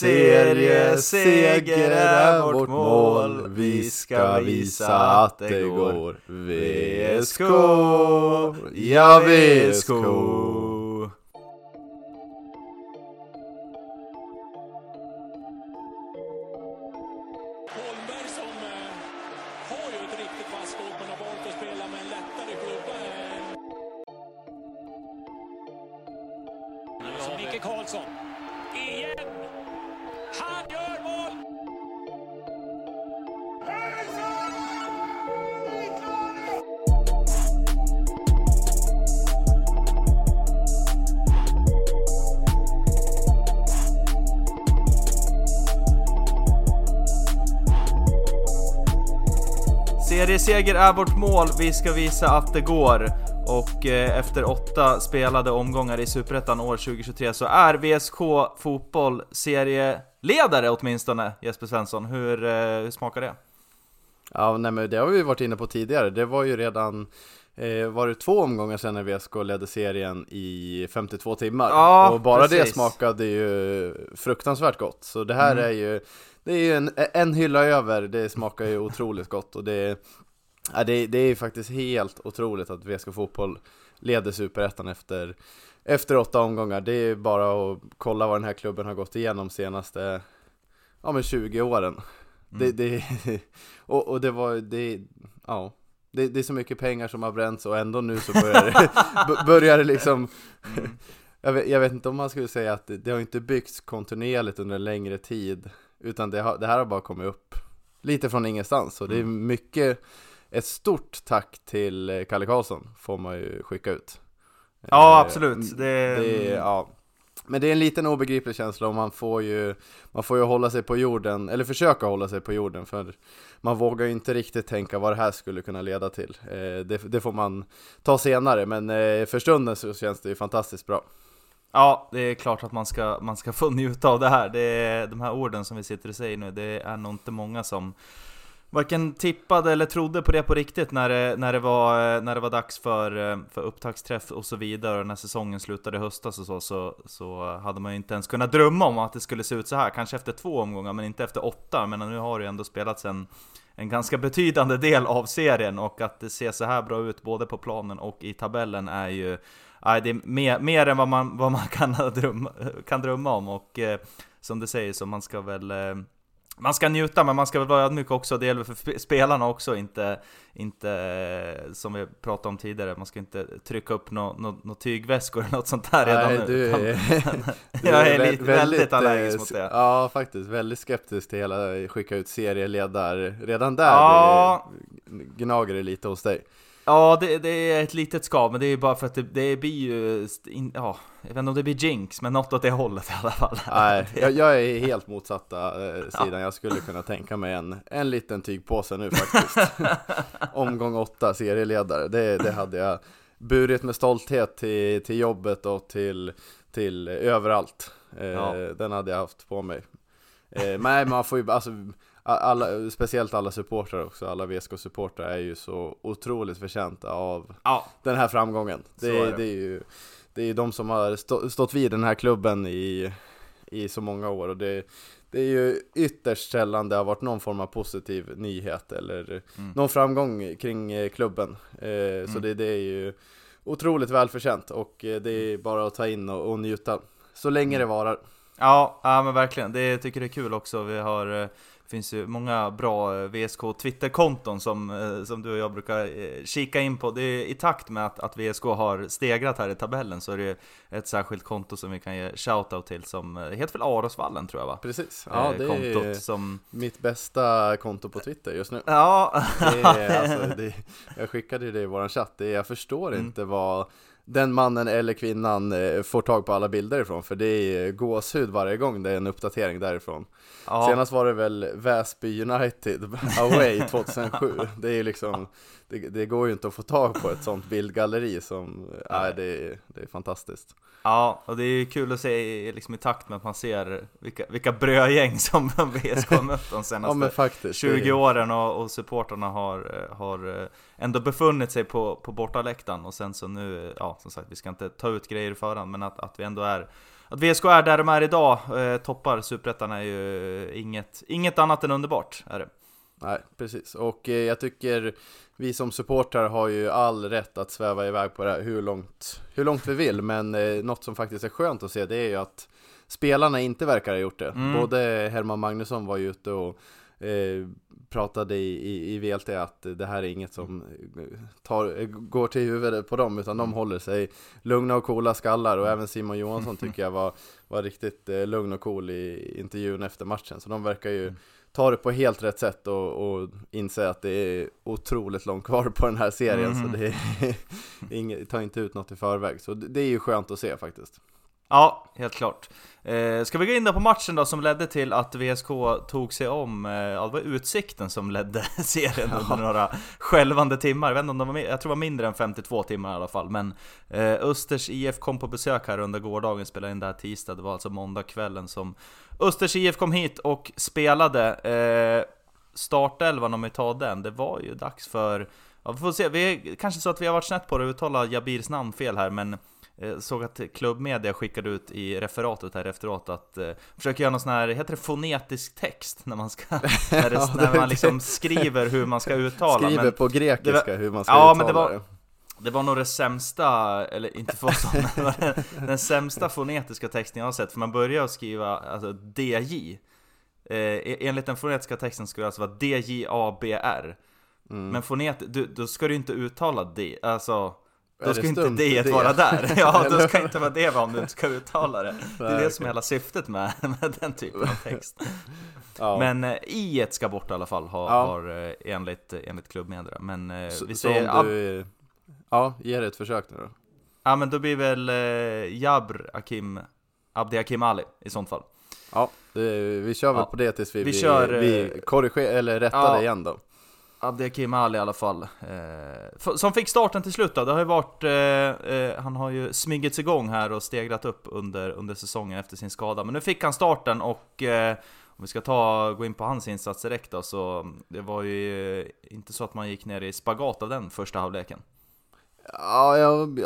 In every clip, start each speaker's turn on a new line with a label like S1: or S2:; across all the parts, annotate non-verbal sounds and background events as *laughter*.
S1: Serieseger är vårt mål. Vi ska visa att det går. VSK Ja, VSK
S2: Serieseger är vårt mål, vi ska visa att det går. Och eh, efter åtta spelade omgångar i Superettan år 2023 så är VSK Fotboll serieledare åtminstone, Jesper Svensson. Hur, eh, hur smakar det?
S1: Ja, nej men det har vi varit inne på tidigare. Det var ju redan eh, var det två omgångar sedan när VSK ledde serien i 52 timmar.
S2: Ja,
S1: och bara det
S2: precis.
S1: smakade ju fruktansvärt gott. Så det här är ju, det är ju en, en hylla över, det smakar ju otroligt gott. Och det, ja, det, det är ju faktiskt helt otroligt att VSK Fotboll leder Superettan efter, efter åtta omgångar. Det är bara att kolla vad den här klubben har gått igenom senaste ja, men 20 åren. Det, det, *laughs* och, och det var, det, ja, det, det är så mycket pengar som har bränts och ändå nu så börjar det, *laughs* börjar det liksom *laughs* jag, vet, jag vet inte om man skulle säga att det, det har inte byggts kontinuerligt under en längre tid Utan det, har, det här har bara kommit upp lite från ingenstans. Och det är mycket Ett stort tack till eh, Kalle Karlsson får man ju skicka ut
S2: Ja,
S1: Eh,
S2: absolut. Det,
S1: det, ja. Men det är en liten obegriplig känsla och man får ju Man får ju hålla sig på jorden, eller försöka hålla sig på jorden för Man vågar ju inte riktigt tänka vad det här skulle kunna leda till eh, det, det får man ta senare men för stunden så känns det ju fantastiskt bra
S2: Ja, det är klart att man ska, man ska få njuta av det här. Det är, de här orden som vi sitter och säger nu, det är nog inte många som varken tippade eller trodde på det på riktigt när det, när det, var, när det var dags för, för upptaktsträff och så vidare. Och när säsongen slutade i höstas och så, så, så hade man ju inte ens kunnat drömma om att det skulle se ut så här. Kanske efter två omgångar, men inte efter åtta. Men nu har det ju ändå spelats en, en ganska betydande del av serien och att det ser så här bra ut både på planen och i tabellen är ju Nej, det är mer, mer än vad man, vad man kan, *laughs* drömma, kan drömma om och eh, som du säger så man ska väl eh, man ska njuta men man ska väl vara ödmjuk också, det gäller för sp- spelarna också, inte, inte eh, som vi pratade om tidigare, man ska inte trycka upp några no, no tygväskor eller något sånt där redan
S1: Nej,
S2: nu.
S1: du är, *laughs* du
S2: jag är
S1: vä-
S2: lite, väldigt
S1: eh,
S2: allergisk mot det.
S1: Ja, faktiskt, väldigt skeptisk till hela skicka ut serieledare Redan där
S2: Ja.
S1: gnager det lite hos dig
S2: Ja, det, det är ett litet skav, men det är bara för att det, det blir ju... In, ja, jag vet inte om det blir jinx, men något åt det hållet i alla fall.
S1: Nej, *laughs* jag, jag är helt motsatta eh, sidan. Jag skulle kunna tänka mig en, en liten tygpåse nu faktiskt. *laughs* Omgång åtta, serieledare. Det, det hade jag burit med stolthet till, till jobbet och till, till överallt. Eh,
S2: Ja.
S1: Den hade jag haft på mig. Eh, nej, man får ju, alltså, alla, speciellt alla supportrar också, alla VSK-supportrar är ju så otroligt förtjänta av
S2: Ja,
S1: den här framgången. Det,
S2: är
S1: är
S2: det.
S1: det. är ju det är de som har stå, stått vid den här klubben i, i så många år och det, det är ju ytterst sällan det har varit någon form av positiv nyhet eller
S2: Mm.
S1: någon framgång kring eh, klubben. Eh, Så det, det är ju otroligt välförtjänt och eh, det är bara att ta in och, och njuta så länge
S2: Mm.
S1: det varar.
S2: Ja, ja men verkligen. Det jag tycker det är kul också. Vi har, eh, finns ju många bra eh, VSK Twitterkonton som, eh, som du och jag brukar eh, kika in på. Det är i takt med att, att VSK har stegrat här i tabellen så är det ett särskilt konto som vi kan ge shoutout till som heter väl Arosvallen tror jag va?
S1: Precis, ja det
S2: kontot
S1: är
S2: som...
S1: mitt bästa konto på Twitter just nu.
S2: Ja,
S1: Det är, alltså, det, jag skickade ju det i våran chatt, det, jag förstår
S2: Mm.
S1: inte vad den mannen eller kvinnan eh, får tag på alla bilder ifrån För det är gåshud varje gång det är en uppdatering därifrån
S2: ja.
S1: Senast var det väl Väsby United *laughs* away 2007 Det är ju liksom det, det går ju inte att få tag på ett sånt bildgalleri som, nej det, är- det är fantastiskt
S2: Ja, och det är ju kul att se liksom i takt med att man ser vilka, vilka brödgäng som *laughs* VSK har mött de
S1: Ja
S2: senaste
S1: men faktiskt
S2: 20
S1: det,
S2: åren och, och supporterna har, eh, har eh, ändå befunnit sig på, på bortaläktaren och sen så nu, ja som sagt vi ska inte ta ut grejer i förhand men att, att vi ändå är att VSK är där de är idag, eh, toppar Superettan är ju inget, inget annat än underbart. Är det.
S1: Nej, precis. Och eh, jag tycker vi som supportrar har ju all rätt att sväva iväg på det här hur långt, hur långt vi vill. Men eh, något som faktiskt är skönt att se det är ju att spelarna inte verkar ha gjort det.
S2: Mm.
S1: Både Herman Magnusson var ju ute och eh, pratade i, i, i VLT att det här är inget som tar, går till huvudet på dem utan de håller sig lugna och coola skallar och även Simon Johansson tycker jag var, var riktigt eh, lugn och cool i intervjun efter matchen så de verkar ju ta det på helt rätt sätt och, och inse att det är otroligt långt kvar på den här serien
S2: Mhm.
S1: så det är *laughs* inget, ta inte ut något i förväg så det, det är ju skönt att se faktiskt
S2: Ja, helt klart. Eh, ska vi gå in då på matchen då som ledde till att VSK tog sig om, eh, ja det var Utsikten som ledde *laughs* serien under några skälvande timmar. Jag, vet inte om de var, jag tror det var mindre än 52 timmar i alla fall. Men eh, Östers IF kom på besök här under gårdagen, spelade in det här tisdag. Det var alltså måndagskvällen som Östers IF kom hit och spelade. Eh, startelvan om vi tar den, det var ju dags för Ja, vi får se, vi är, kanske så att vi har varit snett på det uttala Jabirs namn fel här, men eh, såg att klubbmedia skickade ut i referatet här efteråt att eh, försöka göra någon sån här, heter det fonetisk text? När man ska, *laughs* när, det,
S1: Ja,
S2: när man liksom skriver hur man ska uttala.
S1: Skriver
S2: men
S1: på grekiska
S2: det
S1: hur man ska
S2: Ja,
S1: uttala
S2: men det var-
S1: det
S2: det var nog det sämsta, eller inte för *laughs* var den, den sämsta fonetiska texten jag har sett. För man börjar skriva alltså DJ. Eh, enligt den fonetiska texten skulle det alltså vara D-J-A-B-R.
S1: Mm.
S2: Men fonet, du, då ska du inte uttala D, alltså då ska inte D vara där. *laughs* Ja, då ska inte vara det vara om du inte ska uttala det. Det är det som är hela syftet med, *laughs* med den typen av text.
S1: ja.
S2: Men eh, i ett ska bort i alla fall, har,
S1: Ja.
S2: har eh, enligt, enligt klubbmedia. Men eh,
S1: så,
S2: vi säger,
S1: du, ja, ge det ett försök nu då
S2: ja men då blir väl eh, Jabr Akim, Abdi Hakim Ali i sånt fall.
S1: Ja, vi kör väl
S2: Ja.
S1: på det tills vi,
S2: Vi
S1: vi,
S2: kör,
S1: vi
S2: eh,
S1: korrigerar, eller rättar
S2: ja.
S1: det igen då
S2: Abdi Hakim Ali i alla fall. Eh, som fick starten till slut då. Det har ju varit, eh, eh, han har ju smygits igång här och stegrat upp under, under säsongen efter sin skada. Men nu fick han starten och eh, om vi ska ta, gå in på hans insats direkt då, så det var ju inte så att man gick ner i spagat av den första halvleken.
S1: Ja, jag,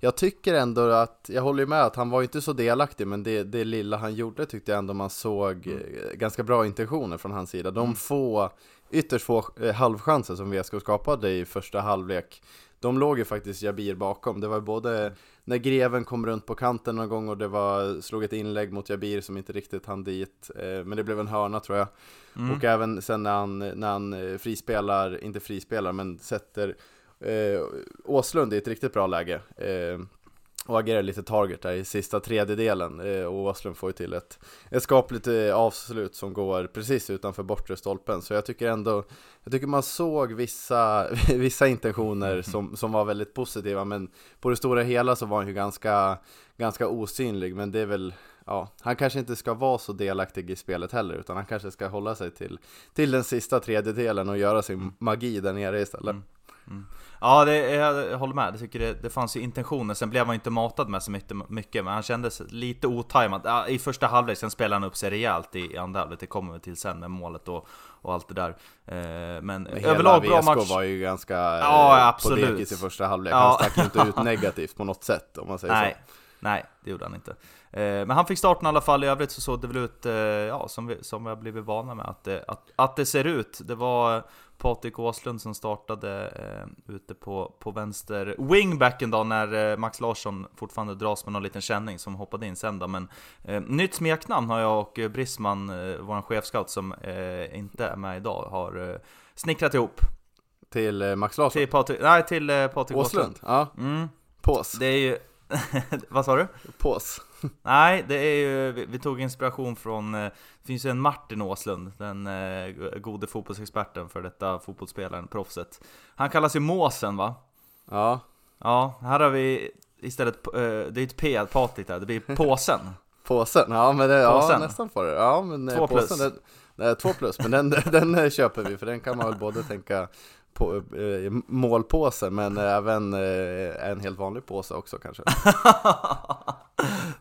S1: jag, tycker ändå att, jag håller med att han var inte så delaktig men det, det lilla han gjorde tyckte jag ändå man såg eh, ganska bra intentioner från hans sida. De få, ytterst få eh, halvchanser som VSK skapade i första halvlek de låg ju faktiskt Jabir bakom. Det var både när Greven kom runt på kanten någon gång och det var, slog ett inlägg mot Jabir som inte riktigt hann dit. Eh, men det blev en hörna tror jag.
S2: Mm.
S1: Och även sen när han, när han frispelar, inte frispelar, men sätter eh, Åslund i ett riktigt bra läge. Eh, och agerar lite target där i sista tredjedelen. Eh, och Åslund får ju till ett, ett skapligt eh, avslut som går precis utanför bortre stolpen. Så jag tycker ändå, jag tycker man såg vissa, *laughs* vissa intentioner som, som var väldigt positiva. Men på det stora hela så var han ju ganska, ganska osynlig. Men det är väl, ja, han kanske inte ska vara så delaktig i spelet heller. Utan han kanske ska hålla sig till, till den sista tredjedelen och göra sin magi där nere istället.
S2: Mm. Ja, det, jag håller med. Jag tycker det, det fanns ju intentioner. Sen blev han inte matad med så mycket, men han kändes lite otajmad. Ja, I första halvlek, sen spelade han upp sig rejält i, andra halvlek. Det kommer vi till sen med målet och, och allt det där. Eh, men
S1: Men
S2: överlag bra
S1: VSK
S2: match.
S1: var ju ganska
S2: Ja,
S1: eh,
S2: absolut.
S1: på dekis i första halvlek.
S2: Ja.
S1: Han stack ju inte ut *laughs* negativt på något sätt om man säger
S2: Nej, nej, det gjorde han inte. Eh, men han fick starten i alla fall. I övrigt så såg det väl ut, eh, ja, som vi, som vi har blivit vana med att det, att, att det ser ut. Det var Patrik Åslund som startade eh, ute på, på vänster wingbacken då när eh, Max Larsson fortfarande dras med någon liten känning som hoppade in sen då. Men eh, nytt smeknamn har jag och Brisman, eh, vår chefscout som eh, inte är med idag, har eh, snickrat ihop.
S1: Till Max Larsson.
S2: Till Patrik, nej till eh, Patrik Åslund.
S1: Åslund? Ja,
S2: Mm,
S1: pås.
S2: det är ju... *laughs* Vad sa du?
S1: Pås. *laughs*
S2: Nej, det är ju, vi, vi tog inspiration från, eh, det finns ju en Martin Åslund, den eh, gode fotbollsexperten för detta fotbollsspelaren, proffset. Han kallas ju Måsen va?
S1: Ja,
S2: Ja, här har vi istället, eh, det är ett P, Patrik där, det blir påsen. *laughs*
S1: påsen. Ja, men det, ja,
S2: Påsen.
S1: nästan på det. Ja, men
S2: Två
S1: påsen,
S2: plus.
S1: Den, nej, två plus, men den, *laughs* den köper vi för den kan man väl både tänka på eh, målpåse men även eh, en helt vanlig påse också kanske.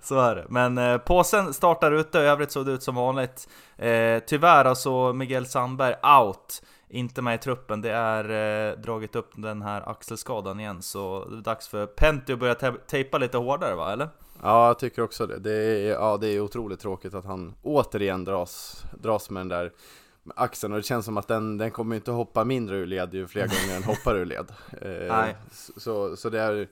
S2: Så är det. Men eh, påsen startar ute, i övrigt såg det ut som vanligt. Eh, tyvärr alltså Miguel Sandberg out. Inte med i truppen, det är eh, dragit upp den här axelskadan igen så det är dags för Pentti att börja te- tejpa lite hårdare va, eller?
S1: Ja, jag tycker också det. Det är, ja, det är otroligt tråkigt att han återigen dras, dras med den där axeln och det känns som att den, den kommer inte hoppa mindre ur led ju fler gånger än hoppar ur led. Eh,
S2: Nej.
S1: Så, så det är,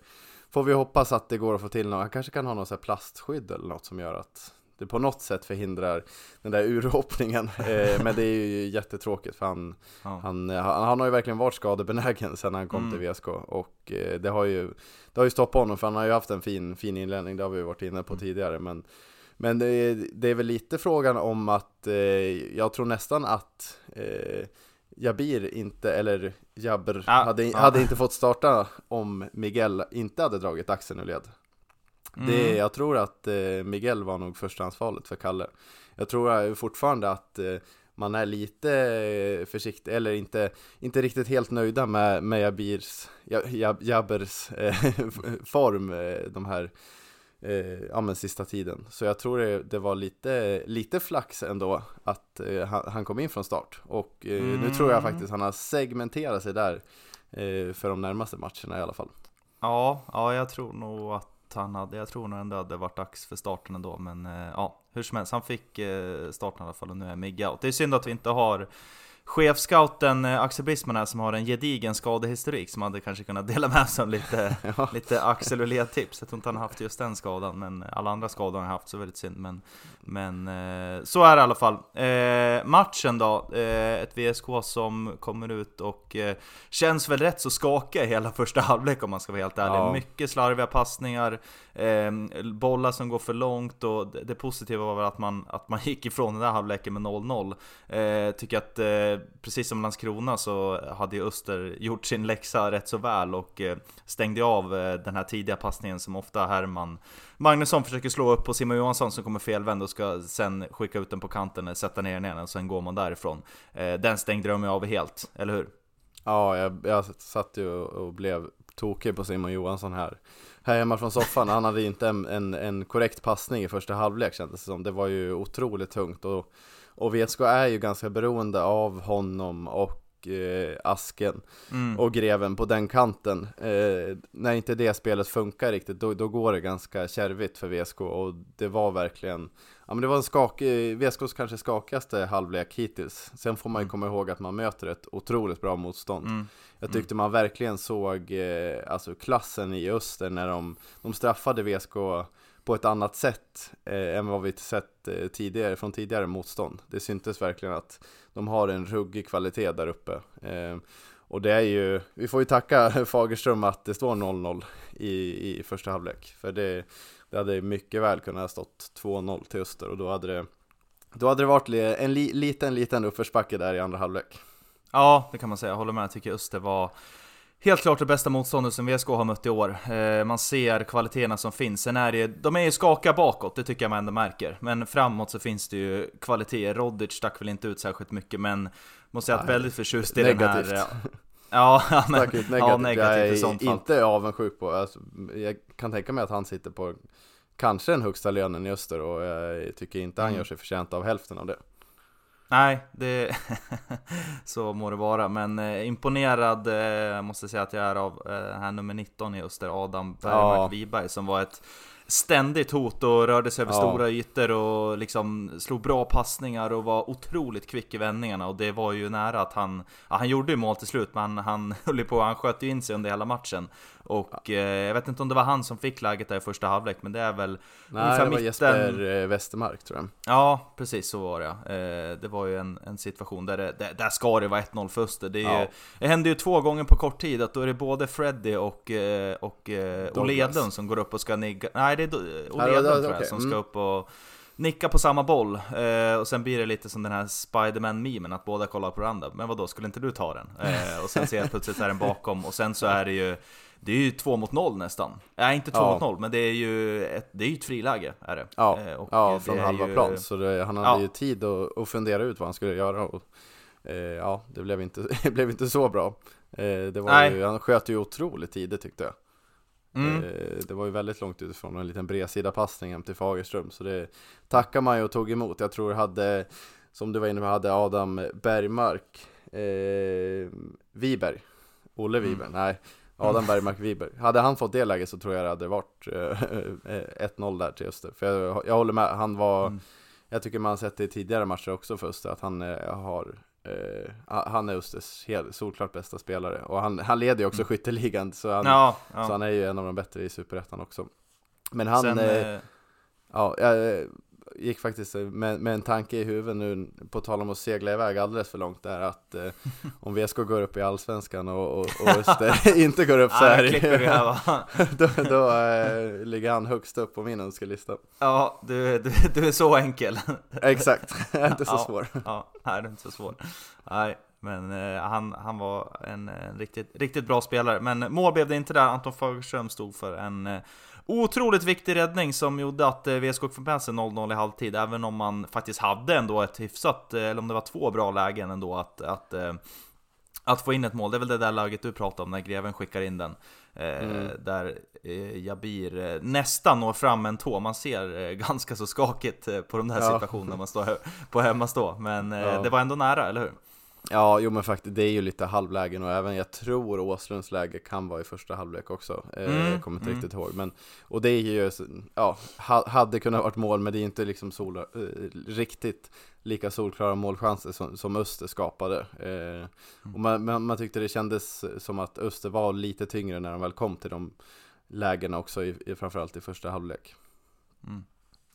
S1: får vi hoppas att det går att få till något. Han kanske kan ha något så plastskydd eller något som gör att det på något sätt förhindrar den där urhoppningen. *laughs* Eh, men det är ju jättetråkigt för han,
S2: Ja.
S1: han, han, han har ju verkligen varit skadebenägen sedan han kom
S2: Mm.
S1: till VSK och eh, det har ju det har ju stoppat honom för han har ju haft en fin, fin inledning, det har vi varit inne på
S2: Mm.
S1: tidigare men men det är, det är väl lite frågan om att eh, jag tror nästan att eh, Jabir inte, eller Jabber,
S2: Ja,
S1: hade,
S2: ja.
S1: hade inte fått starta om Miguel inte hade dragit axeln ur led. Det,
S2: Mm.
S1: jag tror att eh, Miguel var nog förstahandsvalet för Kalle. Jag tror eh, fortfarande att eh, man är lite eh, försiktig, eller inte, inte riktigt helt nöjda med, med Jabirs, Jab, Jab, Jabbers eh, *laughs* form eh, de här eh, ja, men sista tiden. Så jag tror det, det var lite, lite flax ändå att eh, han, han kom in från start. Och eh, nu tror jag
S2: Mm.
S1: faktiskt han har segmenterat sig där eh, för de närmaste matcherna i alla fall.
S2: Ja, ja, jag tror nog att han hade, jag tror nog ändå det varit dags för starten ändå, men eh, ja, hur som helst, han fick starten i alla fall och nu är Migga out. Det är synd att vi inte har chefscouten eh, Axel Brisman här som har en gedigen skadehistorik som hade kanske kunnat dela med sig av lite, *laughs*
S1: Ja.
S2: lite axel och ledtips. Jag tror inte han har haft just den skadan, men alla andra skador har han haft, så väldigt synd. Men, men eh, så är det i alla fall. Eh, matchen då, eh, ett VSK som kommer ut och eh, känns väl rätt så skakiga hela första halvlek om man ska vara helt ärlig.
S1: Ja.
S2: Mycket slarviga passningar, bollar som går för långt och det, positiva var väl att man, att man gick ifrån den där halvleken med 0-0. Eh, tycker att precis som Landskrona så hade ju Öster gjort sin läxa rätt så väl och eh, stängde av eh, den här tidiga passningen som ofta Herman Magnusson försöker slå upp på Simon Johansson som kommer felvänd och ska sen skicka ut den på kanten, eh, sätta ner den igen och sen går man därifrån. Den stängde de ju av helt, eller hur?
S1: Ja, jag, jag satt ju och blev tokig på Simon Johansson här Här hemma från soffan, han hade inte en, en, en korrekt passning i första halvlek kändes det som Det var ju otroligt tungt och, och VSK är ju ganska beroende av honom och eh, Asken
S2: Mm.
S1: och Greven på den kanten. Eh, När inte det spelet funkar riktigt, då, då går det ganska kärvigt för VSK och det var verkligen Ja men det var en skakig, VSKs kanske skakigaste halvlek hittills. Sen får man ju komma ihåg att man möter ett otroligt bra motstånd.
S2: Mm.
S1: jag tyckte man verkligen såg eh, alltså klassen i Öster när de, de straffade VSK på ett annat sätt eh, än vad vi sett eh, tidigare från tidigare motstånd. Det syntes verkligen att de har en ruggig kvalitet där uppe. Eh, och det är ju, vi får ju tacka *laughs* Fagerström att det står 0-0 i, i första halvlek. För det, det hade mycket väl kunnat ha stått 2-0 till Öster och då hade det, då hade det varit en li, liten, liten uppförsbacke där i andra halvlek.
S2: Ja, det kan man säga. Jag håller med. Jag tycker Öster var helt klart det bästa motståndet som VSK har mött i år. Eh, man ser kvaliteterna som finns. Sen är det, de är ju skakiga bakåt, det tycker jag man ändå märker. Men framåt så finns det ju kvaliteter. Rodic stack väl inte ut särskilt mycket, men måste säga att väldigt förtjust i den
S1: negativt.
S2: här... Ja, ja, *laughs* men,
S1: ut
S2: ja,
S1: negativt.
S2: negativt
S1: jag
S2: i
S1: är
S2: sånt fall.
S1: inte avundsjuk på, alltså, jag kan tänka mig att han sitter på kanske den högsta lönen i Öster och jag tycker inte han
S2: Mm.
S1: gör sig förtjänt av hälften av det.
S2: Nej, det... *laughs* så må det vara. Men eh, imponerad eh, måste jag säga att jag är av eh, här nummer 19 i Öster, Adam Bergmark
S1: Ja.
S2: Wiberg, som var ett ständigt hot och rörde sig över
S1: Ja.
S2: stora ytor och liksom slog bra passningar och var otroligt kvick i vändningarna och det var ju nära att han, ja, han gjorde ju mål till slut men han *laughs* höll ju på, han sköt ju in sig under hela matchen och eh, jag vet inte om det var han som fick läget där i första halvlek men det är väl
S1: Nej, det var
S2: mitten-
S1: Jesper eh, Westermark tror jag.
S2: Ja, precis så var det eh, Det var ju en, en situation där det, där, där ska det vara 1-0 för Öster. Det,
S1: Ja.
S2: det händer ju två gånger på kort tid att då är det både Freddy och, eh, och eh. Oledun som går upp och ska nigga Nej, det är Oledun tror jag
S1: okej,
S2: som
S1: mm.
S2: ska upp och nicka på samma boll. Eh, och sen blir det lite som den här Spiderman-memen, att båda kollar på varandra. Men vad då skulle inte du ta den? Eh, och sen ser jag plötsligt är den bakom och sen så är det ju det är ju två mot noll nästan. Nej, inte två
S1: Ja.
S2: mot noll, men det är ju ett, det är ett friläge. Är det.
S1: Ja,
S2: Eh, och
S1: ja från halva
S2: ju-
S1: plan. Så det, han hade
S2: Ja.
S1: ju tid att, att fundera ut vad han skulle göra. Och, eh, ja, det blev inte, *laughs* det blev inte så bra. Eh, det var ju, han sköt ju otroligt tidigt tyckte jag.
S2: Mm.
S1: Eh, Det var ju väldigt långt utifrån en liten bredsida passning hem till Fagerström Så det tackar man ju och tog emot Jag tror hade, som du var inne på, hade Adam Bergmark eh, Wiberg Olle
S2: Mm.
S1: Wiberg, nej Adam Bergmark Wiberg. Hade han fått det läget så tror jag det hade varit eh, 1-0 där till Öster. För jag, jag håller med, han var,
S2: Mm.
S1: jag tycker man har sett det i tidigare matcher också för Öster, att han eh, har eh, han är Östers helt solklart bästa spelare. Och han, han leder ju också
S2: Mm.
S1: skytteligan, så han,
S2: Ja,
S1: så
S2: ja.
S1: han är ju en av de bättre i Superettan också. Men han,
S2: Sen,
S1: eh,
S2: eh,
S1: Ja, eh, gick faktiskt med, med en tanke i huvudet nu, på tal om att segla iväg alldeles för långt där, att eh, *laughs* om VSK går upp i Allsvenskan och, och, och Öster *laughs* inte går upp så här, *laughs* då, då eh, ligger han högst upp på min önskelista.
S2: Ja, du, du, du är så enkel.
S1: Exakt, jag är inte så
S2: Ja.
S1: svår.
S2: Ja, nej det är inte så svårt. Nej, men eh, han, han var en, en riktigt, riktigt bra spelare. Men mål blev det inte där. Anton Fagerström stod för en eh, otroligt viktig räddning som gjorde att eh, VSK fick med sig 0-0 i halvtid. Även om man faktiskt hade ändå ett hyfsat, eh, eller om det var två bra lägen ändå att, att eh, att få in ett mål, det är väl det där läget du pratade om när greven skickar in den.
S1: Mm.
S2: Där Jabir nästan når fram en tå. Man ser *laughs* ganska så skakigt på de där
S1: Ja.
S2: situationerna man står på hemmastå. Men
S1: Ja.
S2: det var ändå nära, eller hur?
S1: Ja, jo men faktiskt, det är ju lite halvlägen och även jag tror Åslunds läge kan vara i första halvlek också. Eh,
S2: Mm,
S1: jag kommer inte
S2: mm.
S1: riktigt ihåg. Men, och det är ju, ja, ha- hade kunnat varit mål men det är inte liksom sola, eh, riktigt lika solklara målchanser som, som Öster skapade. Eh, och man, man, man tyckte det kändes som att Öster var lite tyngre när de väl kom till de lägena också, i, i, framförallt i första halvlek.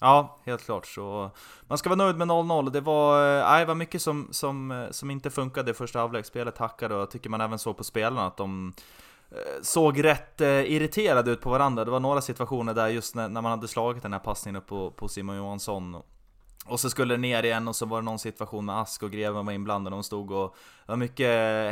S2: Ja, helt klart. Så man ska vara nöjd med 0-0. Det var, eh, nej, det var mycket som, som, eh, som inte funkade i första halvlek. Spelet hackade och jag tycker man även såg på spelarna att de eh, såg rätt irriterade ut på varandra. Det var några situationer där just när, när man hade slagit den här passningen upp på, på Simon Johansson och så skulle det ner igen och så var det någon situation med Ask och Greven var inblandade och de stod och det var mycket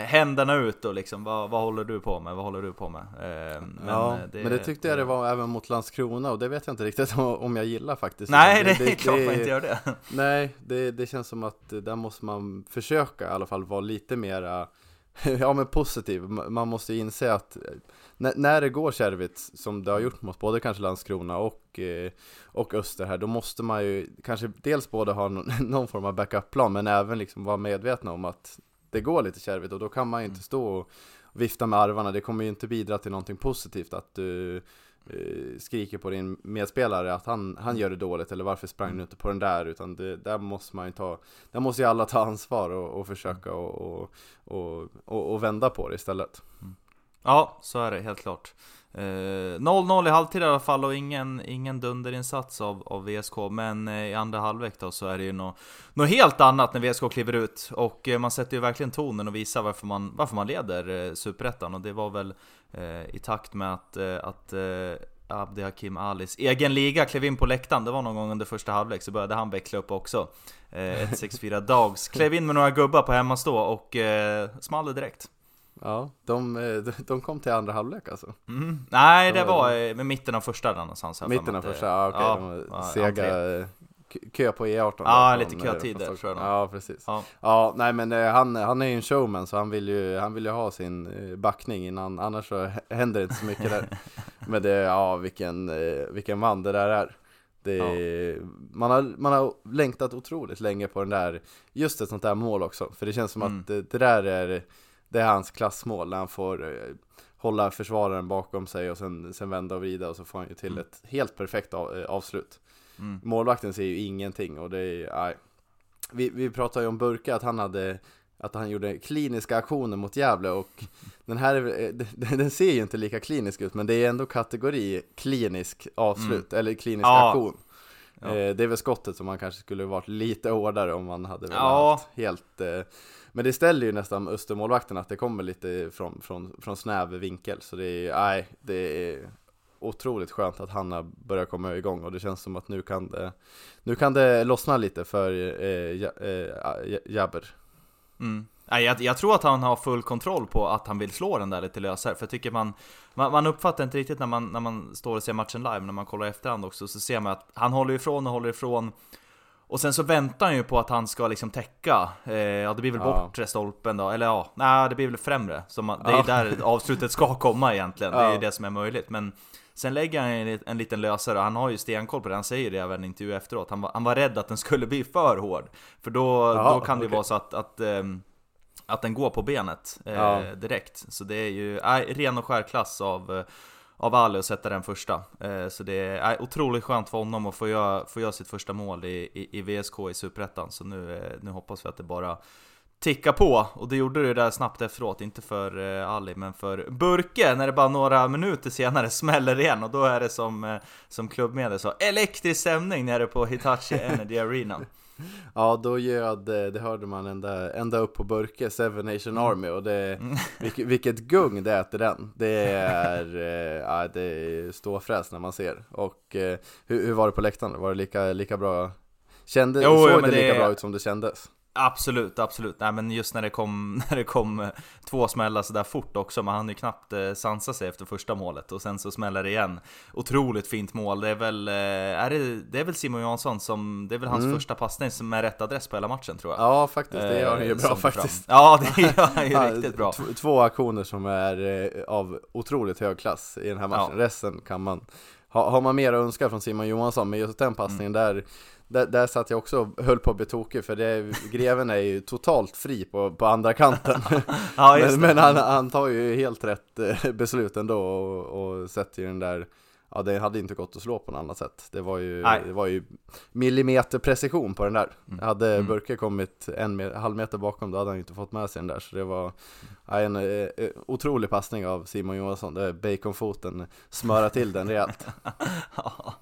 S2: händerna ut och liksom vad, vad håller du på med? Vad håller du på med? Eh, men,
S1: ja,
S2: eh,
S1: men det tyckte jag det var även mot Landskrona och det vet jag inte riktigt om, jag gillar faktiskt.
S2: Nej,
S1: Utan
S2: det, är klart man inte gör det.
S1: Nej, det, det känns som att där måste man försöka i alla fall vara lite mera *laughs* Ja men positiv, Ma- man måste ju inse att eh, när, när det går kärvigt som det har gjort mot både kanske Landskrona och, eh, och Öster här Då måste man ju kanske dels både ha någon, *laughs* någon form av backup-plan men även liksom vara medvetna om att det går lite kärvigt och då kan man ju inte stå och vifta med arvarna Det kommer ju inte bidra till någonting positivt att du skriker på din medspelare att han, han gör det dåligt eller varför sprang du inte på den där utan det, där måste man ju ta Där måste ju alla ta ansvar och, och försöka och, och, och, och, vända på det istället
S2: Ja, så är det helt klart. Eh, 0-0 i halvtid i alla fall och ingen, ingen dunderinsats av, av VSK. Men eh, i andra halvlek då så är det ju något, något helt annat när VSK kliver ut. Och eh, man sätter ju verkligen tonen och visar varför man, varför man leder eh, Superettan. Och det var väl eh, i takt med att, eh, att eh, Abdi Hakim Alis egen liga klev in på läktaren. Det var någon gång under första halvlek så började han veckla upp också. Eh, 164 *laughs* Dogs klev in med några gubbar på hemmastå och eh, small direkt.
S1: Ja, de, eh, de kom till andra halvlek alltså
S2: Mm. Nej, det
S1: var-
S2: var eh, med mitten av första där någonstans.
S1: Mitten av första, ja okej,
S2: ja,
S1: de
S2: ja,
S1: sega eh, Kö på E18
S2: Ja, lite
S1: eh, från
S2: tror jag.
S1: Ja, precis
S2: Ja.
S1: Ja, nej men eh, han, han är ju en showman så han vill ju, han vill ju ha sin eh, backning innan, annars så händer det inte så mycket där *laughs* Men det, ja vilken, vilken man det där är det, man, har, man har längtat otroligt länge på den där, just ett sånt där mål också För det känns som
S2: Mm.
S1: att det, det där är, det är hans klassmål när han får hålla försvararen bakom sig och sen, sen vända och vrida och så får han ju till
S2: Mm.
S1: ett helt perfekt av, eh, avslut
S2: Mm.
S1: Målvakten ser ju ingenting och det är, nej. Vi, vi pratade ju om Burka, att han hade att han gjorde kliniska aktioner mot Gävle och *laughs* den här, är- den ser ju inte lika klinisk ut men det är ändå kategori klinisk avslut, eller klinisk
S2: Mm. Ja.
S1: aktion
S2: Ja.
S1: eh, Det är väl skottet som man kanske skulle varit lite hårdare om man hade velat
S2: Ja.
S1: helt eh, men det ställer ju nästan Östermålvakten att det kommer lite från, från, från snäv vinkel. Så det är, nej, det är otroligt skönt att han har börjat komma igång. Och det känns som att nu kan det Nu kan det lossna lite för eh, Ja- eh, Jabber.
S2: Mm. Jag, jag tror att han har full kontroll på att han vill slå den där lite lösare, för jag tycker man, man, man uppfattar inte riktigt när man, när man står och ser matchen live, när man kollar i efterhand också, så ser man att han håller ifrån och håller ifrån och sen så väntar han ju på att han ska liksom täcka, eh, ja det blir väl
S1: Ja.
S2: bortre stolpen då, eller ja, nej det blir väl främre. Så man, det är
S1: Ja.
S2: där *laughs* avslutet ska komma egentligen, det är ju
S1: Ja.
S2: det som är möjligt. Men sen lägger han en, en liten lösare, och han har ju stenkoll på det, han säger det även i intervju efteråt. Han var, han var rädd att den skulle bli för hård. För då,
S1: Ja,
S2: då kan det ju
S1: okej.
S2: vara så att, att ehm, att den går på benet eh,
S1: Ja.
S2: direkt. Så det är ju äh, ren och skär klass av, eh, av Ali att sätta den första. Eh, så det är otroligt skönt för honom att få göra, få göra sitt första mål i, i, i VSK i Superettan. Så nu, eh, nu hoppas vi att det bara tickar på. Och det gjorde det där snabbt efteråt, inte för eh, Ali men för Burke när det bara några minuter senare *laughs* smäller igen. Och då är det som, eh, som klubbmedel sa, elektrisk stämning nere på Hitachi Energy Arena. *laughs*
S1: Ja, då ljöd, eh, det hörde man ända, ända upp på Burke, Seven Nation Army och det, *laughs* vilket, vilket gung det är till den. Det är, eh, ja, det är ståfräs när man ser. Och eh, hur, hur var det på läktaren? Var det lika, lika bra? Kände,
S2: Jo,
S1: såg
S2: ja,
S1: det lika
S2: det-
S1: bra ut som det kändes?
S2: Absolut, absolut. Nej men just när det kom, *laughs* när det kom eh, två smällar sådär fort också, man hann ju knappt eh, sansa sig efter första målet och sen så smäller det igen. Otroligt fint mål, det är väl, eh, är det, det är väl Simon Jansson som, det är väl hans
S1: Mm.
S2: första passning som är rätt adress på hela matchen tror jag.
S1: Ja, faktiskt. Det gör han ju bra
S2: som fram.
S1: faktiskt. *laughs*
S2: Ja, det gör han ju *laughs* riktigt bra.
S1: Två aktioner som är av otroligt hög klass i den här matchen.
S2: Ja.
S1: Resten kan man, ha, har man mer att önska från Simon Johansson, men just den passningen
S2: Mm.
S1: där, där, där satt jag också och höll på att bli tokig, för det, greven är ju totalt fri på, på andra kanten. *laughs*
S2: Ja,
S1: men men han, han tar ju helt rätt eh, beslut ändå och, och sätter ju den där Ja det hade inte gått att slå på något annat sätt Det var ju,
S2: Nej.
S1: det var ju millimeter precision på den där Hade
S2: Mm.
S1: Burke kommit en halv meter bakom då hade han inte fått med sig den där Så det var ja, en eh, eh, otrolig passning av Simon Johansson det är Baconfoten smöra till den rejält *laughs*
S2: Ja,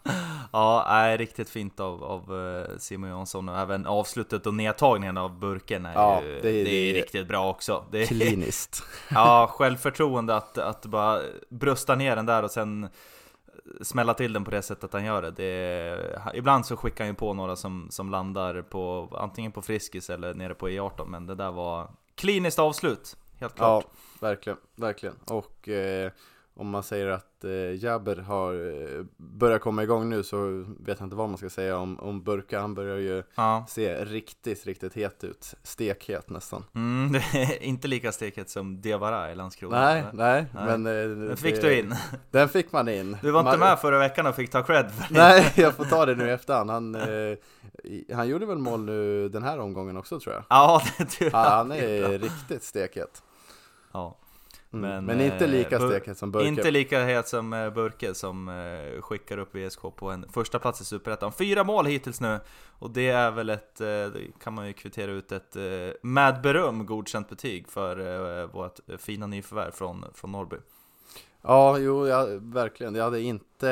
S2: ja nej, riktigt fint av, av eh, Simon Jansson och även avslutet och nedtagningen av burken är
S1: Ja,
S2: ju,
S1: det
S2: det
S1: är-
S2: är,
S1: det är-
S2: riktigt bra också. Det är,
S1: Kliniskt *laughs*
S2: ja, självförtroende att, att bara brösta ner den där och sen smälla till den på det sättet han gör det. det är, ibland så skickar han ju på några som, som landar på antingen på Friskis eller nere på E18, men det där var kliniskt avslut, helt klart!
S1: Ja, verkligen, verkligen Och eh, om man säger att eh, Jabber har eh, börjat komma igång nu så vet jag inte vad man ska säga om, om Burka Han börjar ju
S2: Ja.
S1: se riktigt, riktigt het ut Stekhet nästan
S2: Mm, *laughs* det är inte lika steket som Diawara i Landskrona.
S1: Nej, nej,
S2: Nej.
S1: men eh,
S2: Den fick
S1: det-
S2: du in. *laughs*
S1: Den fick man in
S2: Du var inte
S1: man,
S2: med förra veckan och fick ta cred för det.
S1: Nej, jag får ta det nu i *laughs* efterhand han, eh, han gjorde väl mål nu den här omgången också tror jag
S2: Ja, det tror jag.
S1: Ja, Han
S2: Det
S1: är riktigt stekhet
S2: Ja.
S1: Mm.
S2: Men,
S1: Men, inte
S2: eh,
S1: lika stekhet som Burke
S2: Inte lika het som eh, Burke som eh, skickar upp VSK på en första plats i Superettan. Fyra mål hittills nu, och det är väl ett, kan man ju kvittera ut ett med beröm godkänt betyg för vårt fina nyförvärv från, från Norrby.
S1: Ja, jo, jag, verkligen. Jag hade inte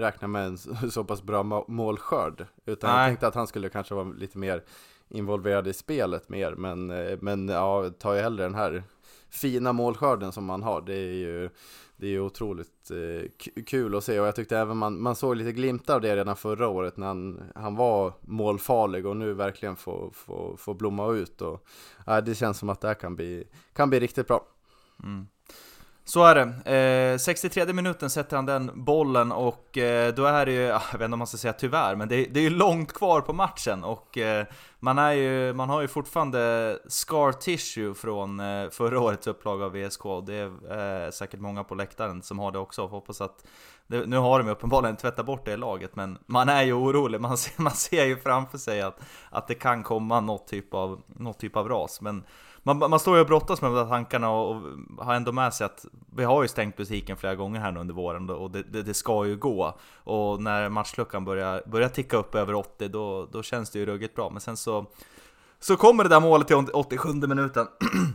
S1: räknat med en så pass bra må- målskörd. Utan jag
S2: Nej.
S1: tänkte att han skulle kanske vara lite mer involverad i spelet mer. Men, men ja, tar jag hellre den här fina målskörden som man har. Det är ju, det är ju otroligt eh, kul att se. Och jag tyckte även man, man såg lite glimtar av det redan förra året när han, han var målfarlig och nu verkligen får, få, få blomma ut. Och, eh, det känns som att det här kan bli, kan bli riktigt bra.
S2: Mm. Så är det. Eh, 63 minuten sätter han den bollen och eh, då är det ju, ah, jag vet inte om man ska säga tyvärr, men det, det är ju långt kvar på matchen och eh, man, är ju, man har ju fortfarande scar tissue från eh, förra årets upplaga av VSK och det eh, är eh, säkert många på läktaren som har det också. Hoppas att det, nu har de ju uppenbarligen tvättat bort det i laget, men man är ju orolig. Man ser, man ser ju framför sig att, att det kan komma något typ av, något typ av ras. Men man, man står ju och brottas med de där tankarna och, och har ändå med sig att vi har ju stängt butiken flera gånger här nu under våren och det, det, det ska ju gå. Och när matchluckan börjar, börjar ticka upp över 80 då, då känns det ju ruggigt bra. Men sen så, så kommer det där målet till 87 minuten.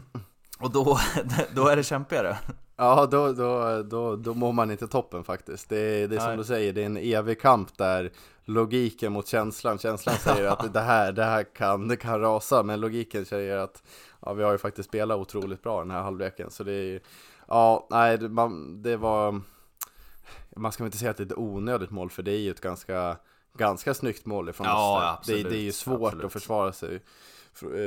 S2: *clears throat* Och då, *laughs* då är det kämpigare.
S1: Ja, då, då, då, då mår man inte toppen faktiskt. Det är, det är som
S2: Nej.
S1: du säger, det är en evig kamp där logiken mot känslan. Känslan säger att det här, det här kan, det kan rasa, men logiken säger att ja, vi har ju faktiskt spelat otroligt bra den här halvleken. Så det är ja, nej, det, man, det var, man ska väl inte säga att det är ett onödigt mål, för det är ju ett ganska, ganska snyggt mål ifrån
S2: Ja,
S1: oss.
S2: absolut,
S1: det, det är ju svårt
S2: absolut.
S1: att försvara sig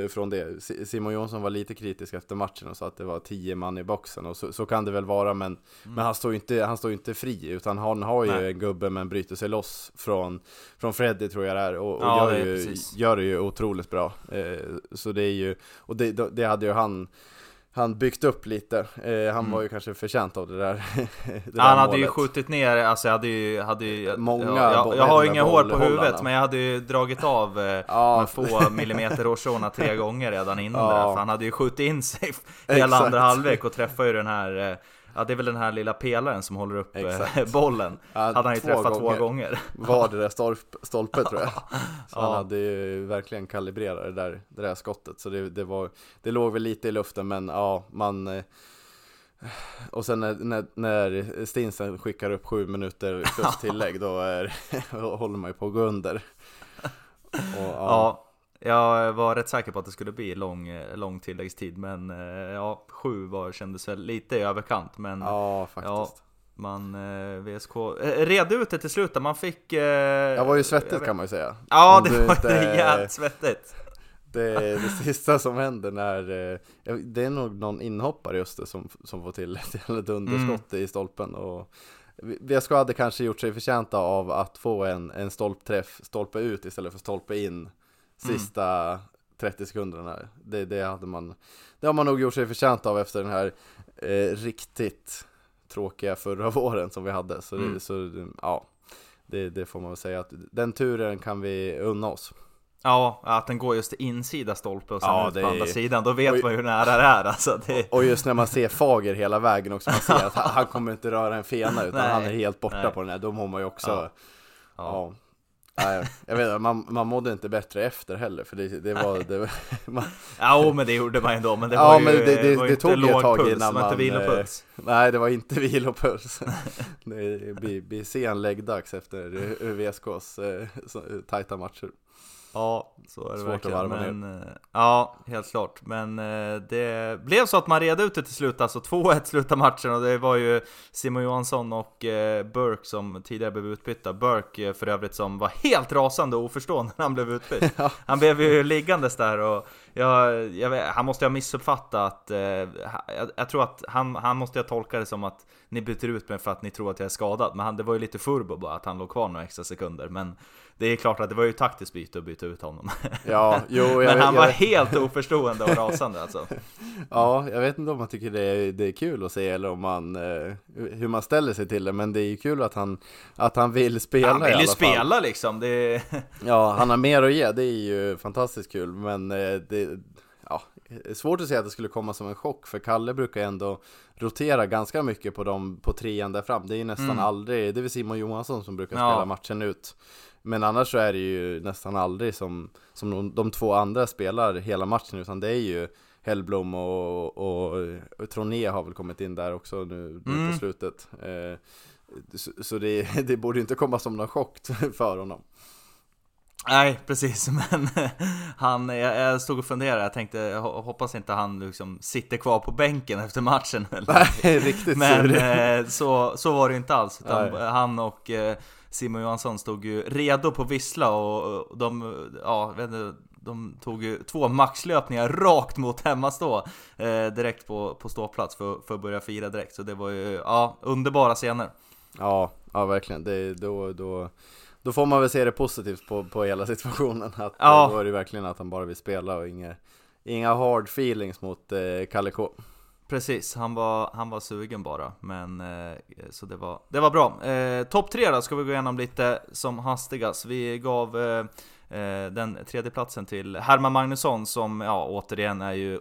S1: från det. Si- Simon Jonsson var lite kritisk efter matchen och sa att det var tio man i boxen och så, så kan det väl vara men, men han står ju inte, han står inte fri utan han har ju
S2: Mm. Nej.
S1: en gubbe men bryter sig loss från, från Freddy tror jag det är och, och
S2: Ja, det
S1: gör,
S2: är
S1: ju,
S2: precis.
S1: gör det ju otroligt bra. Eh, så det är ju, och det, det hade ju han han byggt upp lite. Eh, han
S2: Mm.
S1: var ju kanske förtjänt av det där. *laughs* det där
S2: Han hade ju
S1: målet.
S2: skjutit ner, alltså jag hade ju... Hade ju
S1: Många
S2: ja, jag,
S1: boll-
S2: jag har
S1: de
S2: inga hår på huvudet, men jag hade ju dragit av eh, *laughs*
S1: Ja.
S2: med få millimeter hårstråna tre *laughs* gånger redan innan
S1: Ja.
S2: det där, för han hade ju skjutit in sig hela
S1: Exakt.
S2: andra halvlek och träffade ju den här eh, Ja det är väl den här lilla pelaren som håller upp eh,
S1: Exakt. *laughs*
S2: bollen
S1: Ja,
S2: Hade han ju träffat
S1: gånger.
S2: två gånger *laughs*
S1: Var det där stolp, stolpe tror jag. *laughs* Så
S2: Ja.
S1: han hade ju verkligen kalibrerat det där, det där skottet. Så det, det, var, det låg väl lite i luften men ja, man... eh, Och sen när, när, när Stinsen skickar upp sju minuter plus tillägg då är, håller man ju på att gå under. Och,
S2: Ja, jag var rätt säker på att det skulle bli lång, eh, lång tilläggstid Men eh, ja, sju var, kändes väl lite i överkant men
S1: ja, faktiskt.
S2: Man, eh, VSK, eh, red ut det till slut man fick... Eh,
S1: Jag var ju svettigt
S2: vet-
S1: kan man ju säga.
S2: Ja,
S1: Om
S2: det var
S1: inte-
S2: rejält svettigt.
S1: Det är det sista som händer när, ja, det är nog någon inhoppare just det som, som får till ett jävla dunderskott
S2: Mm.
S1: i stolpen och VSK hade kanske gjort sig förtjänta av att få en, en stolpträff, stolpe ut istället för stolpe in sista 30 sekunderna. Det, det hade man, det har man nog gjort sig förtjänt av efter den här eh, riktigt tråkiga förra *laughs* våren som vi hade. Så,
S2: Mm.
S1: så ja, det, det får man väl säga att den turen kan vi unna oss.
S2: Ja, att den går just till insida stolpe och sen
S1: Ja,
S2: ut på
S1: är-
S2: andra sidan, då vet
S1: Oj.
S2: man ju hur nära det är alltså. Det...
S1: Och just när man ser Fager hela vägen också, man ser att han, *laughs* han kommer inte röra en fena utan
S2: Nej.
S1: han är helt borta
S2: Nej.
S1: på den här, då mår man ju också
S2: Ja.
S1: Ja,
S2: Ja.
S1: Nej, jag vet inte, man, man mådde inte bättre efter heller för det, det var, det var man,
S2: Ja, men det gjorde man ändå, men det
S1: Ja,
S2: var ju
S1: men det- det-
S2: var
S1: det tog ett tag
S2: puls,
S1: innan
S2: det var inte
S1: man,
S2: vilopuls.
S1: Nej, det var inte vilopuls *laughs* Det blir, blir sen läggdags efter VSKs eh, tajta matcher
S2: Ja, så är det
S1: Svårt att
S2: verkligen.
S1: varva
S2: Men, eh, ja, helt klart. Men eh, det blev så att man red ut det till slut, alltså 2-1 slutade matchen och det var ju Simon Johansson och eh, Burke som tidigare blev utbytta. Burke för övrigt som var helt rasande och oförstående när han blev utbytt. *laughs*
S1: Ja.
S2: Han blev ju liggandes där och jag, jag vet, han måste ha missuppfattat. Eh, jag, jag tror att han, han måste ha tolkat det som att ni byter ut mig för att ni tror att jag är skadad. Men han, det var ju lite furbo bara att han låg kvar några extra sekunder. Men det är klart att det var ju taktiskt byte att byta ut honom.
S1: Ja, jo, *laughs* jag,
S2: Men han
S1: jag,
S2: var helt oförstående och rasande alltså. *laughs*
S1: Ja, jag vet inte om man tycker det är, det är kul att se eller om man, eh, hur man ställer sig till det Men det är ju kul att han, att han vill spela
S2: Han vill ju
S1: fall
S2: spela liksom. Det. *laughs*
S1: Ja, han har mer att ge, det är ju fantastiskt kul Men eh, det, ja, svårt att säga att det skulle komma som en chock För Kalle brukar ändå rotera ganska mycket på dem på trean där fram Det är ju nästan
S2: Mm.
S1: aldrig, det är väl Simon Johansson som brukar
S2: Ja.
S1: spela matchen ut Men annars så är det ju nästan aldrig som, som de, de två andra spelar hela matchen Utan det är ju Hellblom och, och, och Troné har väl kommit in där också nu, nu
S2: Mm.
S1: på slutet eh, Så, så det, *laughs* det borde inte komma som någon chock *laughs* för honom
S2: Nej, precis. *laughs* Men han, jag, stod och funderade. Jag tänkte, jag ho- hoppas inte han liksom sitter kvar på bänken efter matchen.
S1: Nej, riktigt
S2: Men eh, så, så var det inte alls. Utan
S1: Nej.
S2: han och eh, Simon Johansson stod ju redo på Vissla och, de, ja, vet inte, de tog ju två maxlöpningar rakt mot hemmastå eh, direkt på, på ståplats för, för att börja fira direkt. Så det var ju, ja, underbara scener.
S1: Ja, ja verkligen. Det, då, då, då får man väl se det positivt på, på hela situationen. Att,
S2: Ja.
S1: Då är det verkligen att han bara vill spela och inga, inga hard feelings mot eh, Kalle K.
S2: Precis, han var, han var sugen bara, men eh, så det var, det var bra. Eh, Topp tre då ska vi gå igenom lite som hastigast. Vi gav eh, eh, den tredje platsen till Herman Magnusson som, ja återigen är ju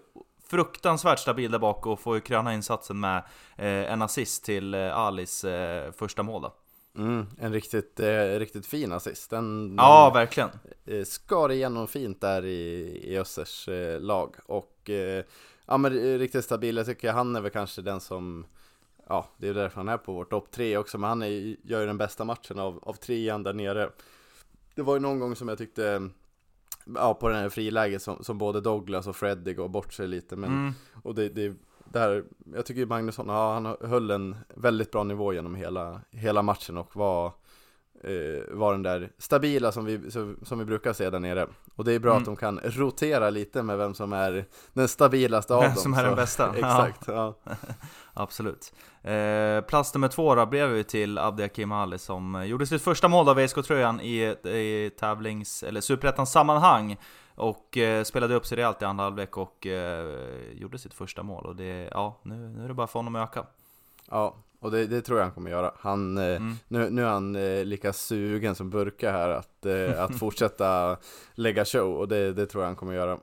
S2: fruktansvärt stabil där bak och får ju kröna insatsen med eh, en assist till eh, Alis eh, första mål då.
S1: Mm, en riktigt, eh, riktigt fin assist. Den,
S2: Ja, verkligen.
S1: eh, skar igenom fint där i, i Össers eh, lag. Och eh, ja, men eh, riktigt stabil. Jag tycker han är väl kanske den som Ja, det är därför han är på vår topp tre också. Men han är, gör ju den bästa matchen av, av trean där nere. Det var ju någon gång som jag tyckte Ja, på den här friläget som, som både Douglas och Freddy går bort sig lite. Men,
S2: Mm.
S1: Och det, det där, jag tycker Magnusson, ja, han höll en väldigt bra nivå genom hela, hela matchen och var, eh, var den där stabila som vi, som, vi brukar se där nere. Och det är bra
S2: Mm.
S1: att de kan rotera lite med vem som är den stabilaste av
S2: Vem
S1: dem.
S2: som är den bästa. *laughs*
S1: Exakt, ja. *laughs*
S2: Absolut. Eh, plats nummer två då blev vi till Abdiakim Ali som gjorde sitt första mål av VSK-tröjan i, i tävlings eller superettans sammanhang. Och eh, spelade upp sig rejält i andra halvlek och eh, gjorde sitt första mål. Och det, ja, nu, nu är det bara för honom att öka.
S1: Ja, och det, det tror jag han kommer göra. Han, eh,
S2: Mm.
S1: nu, nu är han eh, lika sugen som Burka här att, eh, att *laughs* fortsätta lägga show och det, det tror jag han kommer göra.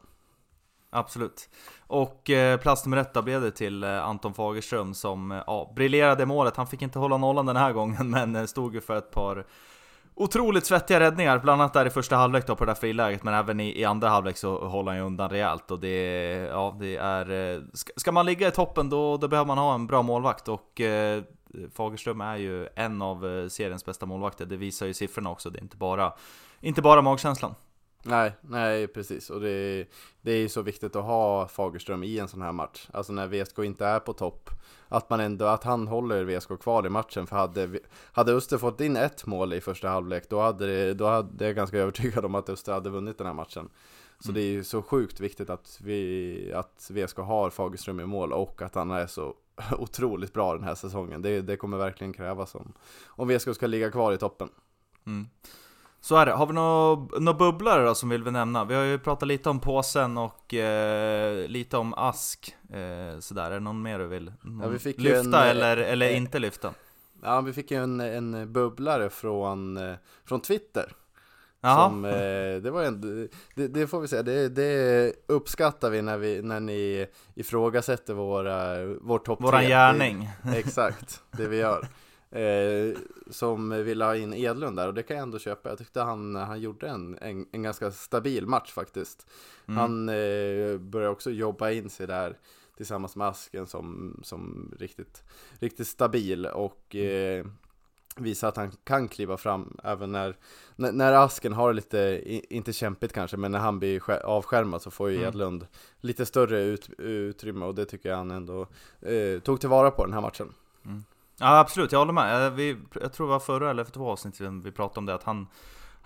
S2: Absolut. Och eh, plats nummer ett blev det till Anton Fagerström som ja, briljerade i målet. Han fick inte hålla nollan den här gången, *laughs* men stod ju för ett par otroligt svettiga räddningar. Bland annat där i första halvlek då på det där friläget, men även i, i andra halvlek så håller han ju undan rejält. Och det, ja, det är... Eh, ska, ska man ligga i toppen då, då behöver man ha en bra målvakt. Och eh, Fagerström är ju en av eh, seriens bästa målvakter. Det visar ju siffrorna också. Det är inte bara, inte bara magkänslan.
S1: Nej, nej precis. Och det, det är ju så viktigt att ha Fagerström i en sån här match. Alltså när VSK inte är på topp. Att man ändå, att han håller VSK kvar i matchen. För hade, hade Öster fått in ett mål i första halvlek, då hade, det, då hade jag ganska övertygad om att Öster hade vunnit den här matchen. Så det är ju så sjukt viktigt att, vi, att VSK har Fagerström i mål och att han är så *laughs* otroligt bra den här säsongen. Det, det kommer verkligen krävas om, om VSK ska ligga kvar i toppen.
S2: Mm. Så är det. Har vi några nå bubblare då som vill vi nämna? Vi har ju pratat lite om påsen och eh, lite om ask. Eh, sådär, är det någon mer du vill
S1: Ja, vi
S2: lyfta
S1: en,
S2: eller,
S1: eh,
S2: eller
S1: eh,
S2: inte lyfta?
S1: Ja, vi fick ju en, en bubblare från, eh, från Twitter. Som, eh, det var en, det, det får vi säga, det, det uppskattar vi när, vi när ni ifrågasätter våra, vår topp
S2: våran gärning.
S1: Exakt, det vi gör. *laughs* Eh, som ville ha in Edlund där och det kan jag ändå köpa. Jag tyckte han, han gjorde en, en, en ganska stabil match faktiskt.
S2: Mm.
S1: Han eh, började också jobba in sig där tillsammans med Asken som, som riktigt, riktigt stabil och eh, visa att han kan kliva fram även när, när, när Asken har lite, inte kämpigt kanske, men när han blir skär- avskärmad så får ju
S2: Mm.
S1: Edlund lite större ut, utrymme och det tycker jag han ändå eh, tog tillvara på den här matchen.
S2: Ja absolut, jag håller med. Eh, vi, jag tror det var förra eller för två avsnitt sedan vi pratade om det, att han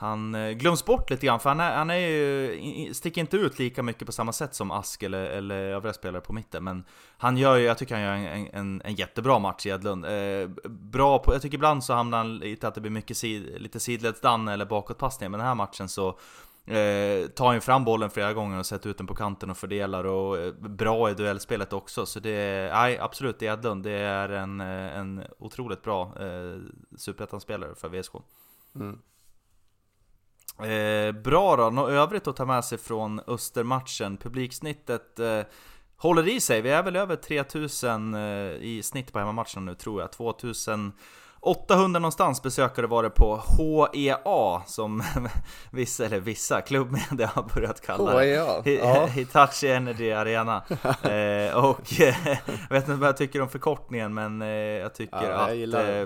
S2: han eh, glöms bort lite grann, för han, är, han är ju, sticker inte ut lika mycket på samma sätt som Ask eller, eller övriga spelare på mitten Men han gör ju, jag tycker han gör en, en, en jättebra match i Edlund eh, Bra på, jag tycker ibland så hamnar han lite att det blir mycket sid, lite sidledsdan eller bakåtpassningar Men den här matchen så eh, tar ju fram bollen flera gånger och sätter ut den på kanten och fördelar och eh, bra i duellspelet också. Så det, nej absolut, Edlund, det är en, eh, en otroligt bra eh, superettan-spelare för VSK
S1: Mm.
S2: Eh, bra då, något övrigt att ta med sig från Östermatchen? Publiksnittet eh, håller i sig, vi är väl över 3000 eh, i snitt på hemmamatchen nu tror jag 2800 någonstans besökare var det på HEA som *laughs* vissa, eller vissa, klubbmedia har börjat kalla det
S1: HEA, ja. *laughs*
S2: Hitachi Energy Arena *laughs* eh, Och jag vet inte vad jag tycker om förkortningen men eh, jag tycker
S1: Ja, jag
S2: att
S1: det.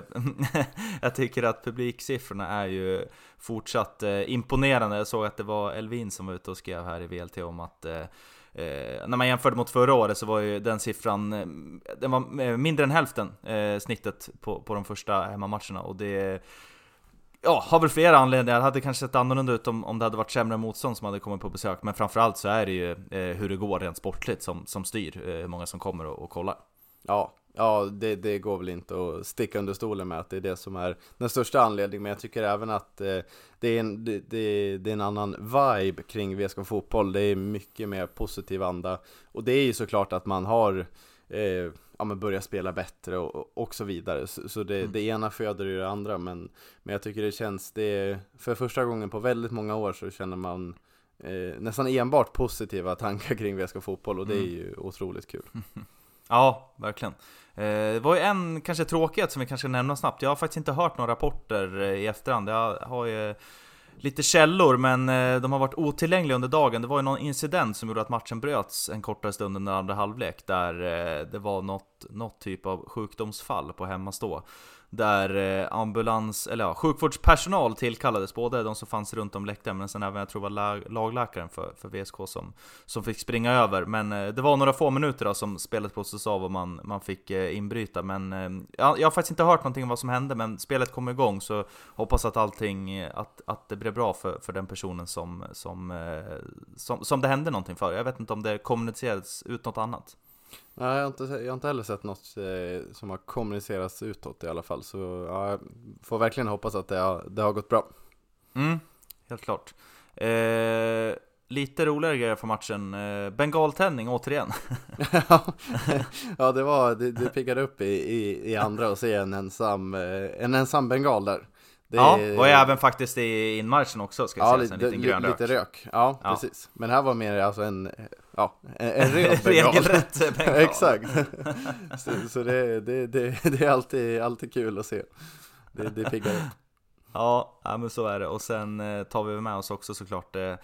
S2: eh, Jag tycker att publiksiffrorna är ju fortsatt eh, imponerande Jag såg att det var Elvin som var ute och skrev här i VLT om att Eh, när man jämförde mot förra året så var ju den siffran eh, Den var eh, mindre än hälften eh, snittet på, på de första hemmamatcherna och det Ja, har väl flera anledningar. Det hade kanske sett annorlunda ut om, om det hade varit sämre motstånd som hade kommit på besök. Men framförallt så är det ju eh, hur det går rent sportligt som, som styr eh, hur många som kommer och, och kollar.
S1: Ja, ja det, det går väl inte att sticka under stolen med att det är det som är den största anledningen. Men jag tycker även att eh, det, är en, det, det, är en annan vibe kring VSK Fotboll. Det är mycket mer positiv anda. Och det är ju såklart att man har eh, ja, men börjat spela bättre och, och- och så vidare. Så, så det,
S2: Mm.
S1: det ena föder ju det andra. Men, men jag tycker det känns, det är, för första gången på väldigt många år så känner man eh, nästan enbart positiva tankar kring VSK Fotboll och det är
S2: Mm.
S1: ju otroligt kul. *laughs*
S2: Ja, verkligen. Eh, det var ju en kanske tråkighet som vi kanske ska nämna snabbt. Jag har faktiskt inte hört några rapporter eh, i efterhand. Jag har ju lite källor, men eh, de har varit otillgängliga under dagen. Det var ju någon incident som gjorde att matchen bröts en kortare stund under andra halvlek, där det var något, något typ av sjukdomsfall på hemmastå. Där eh, ambulans, eller ja, sjukvårdspersonal tillkallades, både de som fanns runt om läktaren, men sen även jag tror var lag, lagläkaren för, för VSK som, som fick springa över. Men eh, det var några få minuter då, som spelet blåstes av och man, man fick eh, inbryta. Men jag, jag har faktiskt inte hört någonting om vad som hände, men spelet kom igång så hoppas att allting, att, att det blev bra för, för den personen som, som, som, som det hände någonting för. Jag vet inte om det kommunicerades ut något annat.
S1: Nej, jag har inte, jag har inte heller sett något eh, som har kommunicerats utåt i alla fall. Så ja, jag får verkligen hoppas att det har, det har gått bra.
S2: Mm, helt klart. Eh, lite roligare grejer från matchen. Eh, Bengaltändning återigen. *laughs* *laughs*
S1: ja, det var, det, det piggade upp i, i, i andra att se en ensam, eh, en ensam bengal där. Det,
S2: ja, var ju även faktiskt i inmarschen också ska
S1: ja,
S2: sägas, en liten grön
S1: lite
S2: rök.
S1: rök. Ja,
S2: Ja.
S1: precis. Men här var mer alltså en, ja, en, en *laughs* bengal.
S2: Regelrätt *laughs* bengal.
S1: Exakt. *laughs* så så det, det, det, det är alltid, alltid kul att se. Det, det piggar upp.
S2: Ja, men så är det. Och sen eh, tar vi med oss också såklart det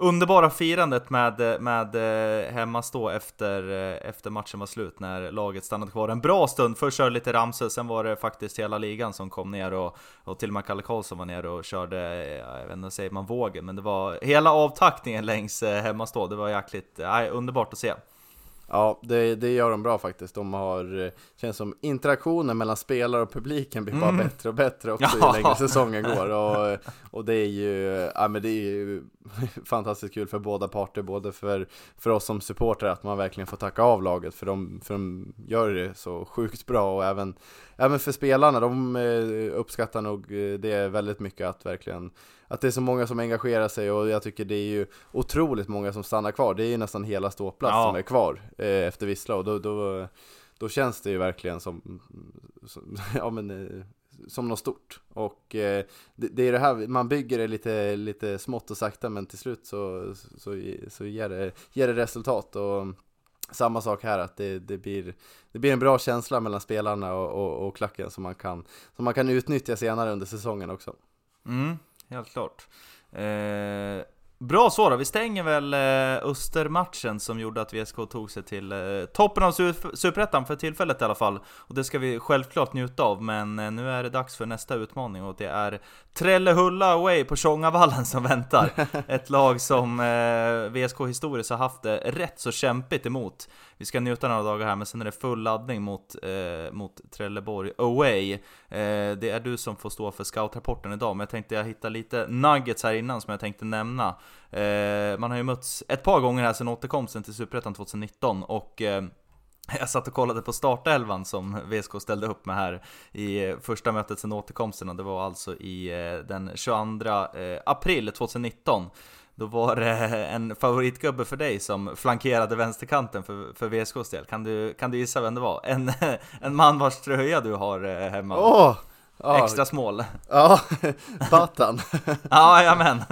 S2: underbara firandet med, med eh, hemmastå efter, eh, efter matchen var slut när laget stannade kvar en bra stund. Först körde lite ramsor, sen var det faktiskt hela ligan som kom ner och, och till och med Kalle Karlsson var ner och körde, eh, jag vet inte, säger man vågen, men det var hela avtackningen längs eh, hemmastå. Det var jäkligt, eh, nej, underbart att se.
S1: Ja, det, det gör de bra faktiskt. De har, eh, känns som interaktionen mellan spelare och publiken blir bara
S2: Mm.
S1: bättre och bättre också
S2: Ja.
S1: ju längre säsongen går. Och, och det är ju, ja men det är ju *laughs* fantastiskt kul för båda parter, både för, för oss som supportrar att man verkligen får tacka av laget för de, för de gör det så sjukt bra och även, även för spelarna, de eh, uppskattar nog eh, det väldigt mycket att verkligen att det är så många som engagerar sig och jag tycker det är ju otroligt många som stannar kvar. Det är ju nästan hela ståplats
S2: Ja.
S1: som är kvar eh, efter Vissla och då, då, då känns det ju verkligen som, som *laughs* ja men eh, som något stort. Och eh, det, det är det här, man bygger det lite, lite smått och sakta men till slut så, så, så ger, det, ger det resultat. Och samma sak här, att det, det, blir, det blir en bra känsla mellan spelarna och, och, och klacken som man, kan, som man kan utnyttja senare under säsongen också.
S2: Mm, helt klart. Eh, bra så då, vi stänger väl eh, Östermatchen som gjorde att VSK tog sig till eh, toppen av Su- Superettan för tillfället i alla fall. Och det ska vi självklart njuta av, men eh, nu är det dags för nästa utmaning och det är Trellehulla away på Tjongavallen som väntar. *laughs* Ett lag som VSK historiskt har haft det rätt så kämpigt emot. Vi ska njuta några dagar här, men sen är det full laddning mot, eh, mot Trelleborg away. Eh, det är du som får stå för scoutrapporten idag, men jag tänkte jag hitta lite nuggets här innan som jag tänkte nämna. Eh, man har ju mötts ett par gånger här sedan återkomsten till Superettan 2019 och eh, jag satt och kollade på startelvan som VSK ställde upp med här i första mötet sedan återkomsten och det var alltså i eh, den 22 eh, april 2019. Då var det en favoritgubbe för dig som flankerade vänsterkanten för, för VSKs del. Kan du, kan du gissa vem det var? En, *laughs* en man vars tröja du har eh, hemma.
S1: Åh! ja,
S2: Extra smål.
S1: Ja, *laughs* Batan. *laughs*
S2: Ja, jajamän.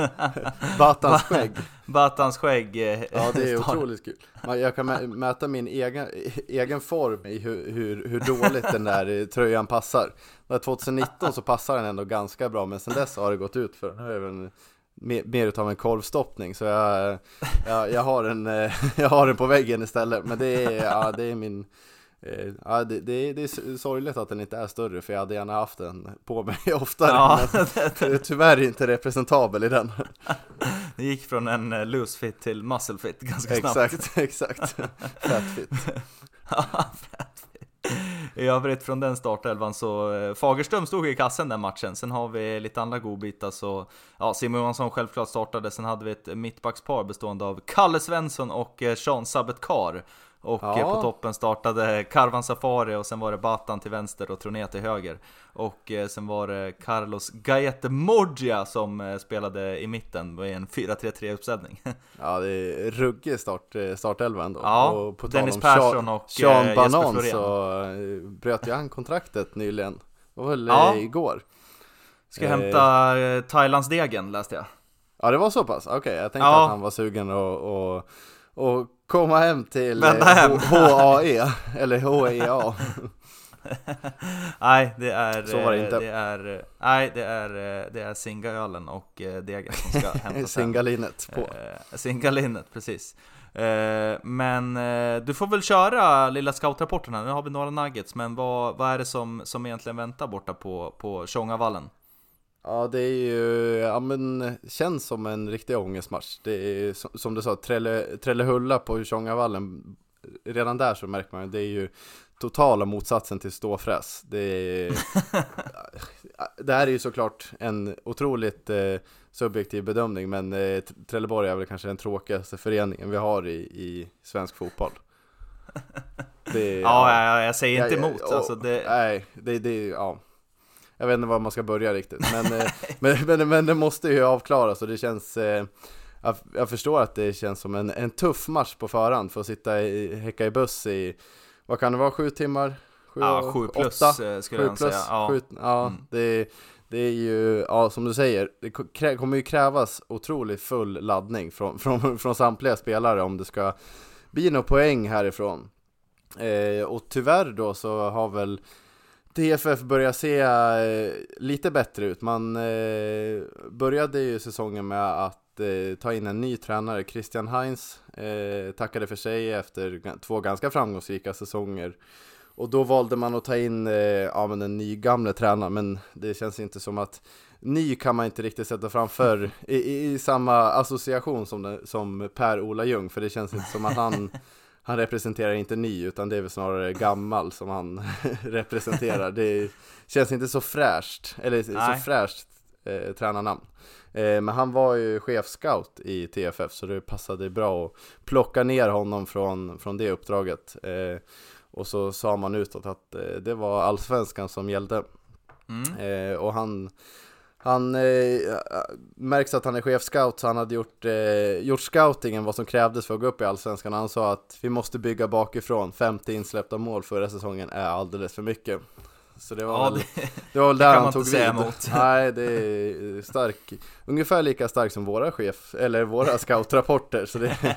S1: Batans skägg.
S2: Battans skägg. eh,
S1: Ja, det är otroligt kul. Jag kan mä- mäta min egen, egen form i hur, hur, hur dåligt den där eh, tröjan passar. När 2019 så passar den ändå ganska bra, men sen dess har det gått ut för den. har mer, mer utav en korvstoppning, så jag, jag, jag, har en, *laughs* jag har den på väggen istället. Men det är, ja, det är min... eh, Ja, det, det, är, det är sorgligt att den inte är större för jag hade gärna haft den på mig *laughs* oftare
S2: Ja,
S1: men tyvärr inte representabel i den *laughs*
S2: det gick från en eh, loose fit till muscle fit ganska snabbt.
S1: Exakt, exakt Fat fit.
S2: I övrigt från den startelvan så eh, Fagerström stod i kassen den matchen. Sen har vi lite andra godbitar så ja, Simon Johansson självklart startade. Sen hade vi ett mittbackspar bestående av Kalle Svensson och eh, Sean Sabetkar. Och
S1: Ja.
S2: på toppen startade Karvan Safari och sen var det Batan till vänster och Troné till höger. Och eh, sen var det Carlos Gaete Moggia som eh, spelade i mitten med en 4-3-3 uppställning. *laughs*
S1: Ja, det är ruggig start, eh, startelva ändå.
S2: Ja,
S1: och på
S2: Dennis
S1: om
S2: Persson
S1: Sean,
S2: och,
S1: Sean Banan så bröt ju han kontraktet nyligen. Det var väl
S2: Ja.
S1: igår.
S2: Ska
S1: Eh.
S2: hämta Thailandsdegen läste jag.
S1: Ja, det var så pass? Okej, jag tänkte
S2: Ja.
S1: att han var sugen och, och, och komma hem till eh,
S2: hem.
S1: HAE, eller HEA. *laughs*
S2: Nej, det är...
S1: Så var det
S2: eh,
S1: inte.
S2: Det är, eh, nej, det är, eh, det är Singaölen och eh, degen som ska *laughs* hämtas.
S1: Singalinet på.
S2: Eh, Singalinet, precis. Eh, Men eh, du får väl köra lilla scoutrapporten här, nu har vi några nuggets, men vad, vad är det som, som egentligen väntar borta på, på Tjongavallen?
S1: Ja, det är ju, ja men, känns som en riktig ångestmatch. Det är som, som du sa, Trelle, Trellehulla på Tjongavallen. Redan där så märker man, det är ju totala motsatsen till ståfräs. Det, är, *laughs* det här är ju såklart en otroligt eh, subjektiv bedömning, men eh, Trelleborg är väl kanske den tråkigaste föreningen vi har i, i svensk fotboll. *laughs* Det,
S2: Ja, jag, jag säger inte
S1: Ja, ja,
S2: emot,
S1: och-
S2: alltså det...
S1: Nej, det, det, ja. Jag vet inte var man ska börja riktigt, men, eh, *laughs* men, men, men det måste ju avklaras och det känns, eh, jag, jag förstår att det känns som en, en tuff match på förhand för att sitta i, häcka i buss i, vad kan det vara, sju timmar? Sju,
S2: Ja, sju plus
S1: åtta?
S2: eh, skulle
S1: Sju
S2: jag
S1: plus,
S2: säga. Ja.
S1: sju, ja
S2: Mm.
S1: det, det är ju, ja som du säger, det kommer ju krävas otroligt full laddning från, *laughs* från, från samtliga spelare om det ska bli några poäng härifrån. Eh, och tyvärr då så har väl TFF börjar se eh, lite bättre ut. Man eh, började ju säsongen med att eh, ta in en ny tränare, Christian Heinz, tackade för sig efter två ganska framgångsrika säsonger. Och då valde man att ta in ja, men den nygamle tränaren, men det känns inte som att ny kan man inte riktigt sätta framför i, i, i samma association som, den, som Per-Ola Ljung, för det känns inte som att han *laughs* han representerar inte ny, utan det är väl snarare gammal som han *laughs* representerar. Det känns inte så fräscht, eller så
S2: Nej.
S1: fräscht eh, tränarnamn. Eh, men han var ju chefscout i TFF, så det passade bra att plocka ner honom från, från det uppdraget. Eh, och så sa man utåt att eh, det var allsvenskan som gällde.
S2: Mm.
S1: Eh, och han, han eh, märks att han är chefscout, så han hade gjort, eh, gjort scoutingen vad som krävdes för att gå upp i Allsvenskan. Han sa att vi måste bygga bakifrån, 50 insläppta mål förra säsongen är alldeles för mycket. Så det var
S2: Ja,
S1: väl,
S2: det, *laughs*
S1: det var väl
S2: det
S1: där han tog vid.
S2: emot. *laughs*
S1: Nej, det är stark, ungefär lika stark som våra chef, eller våra *laughs* scoutrapporter. Så det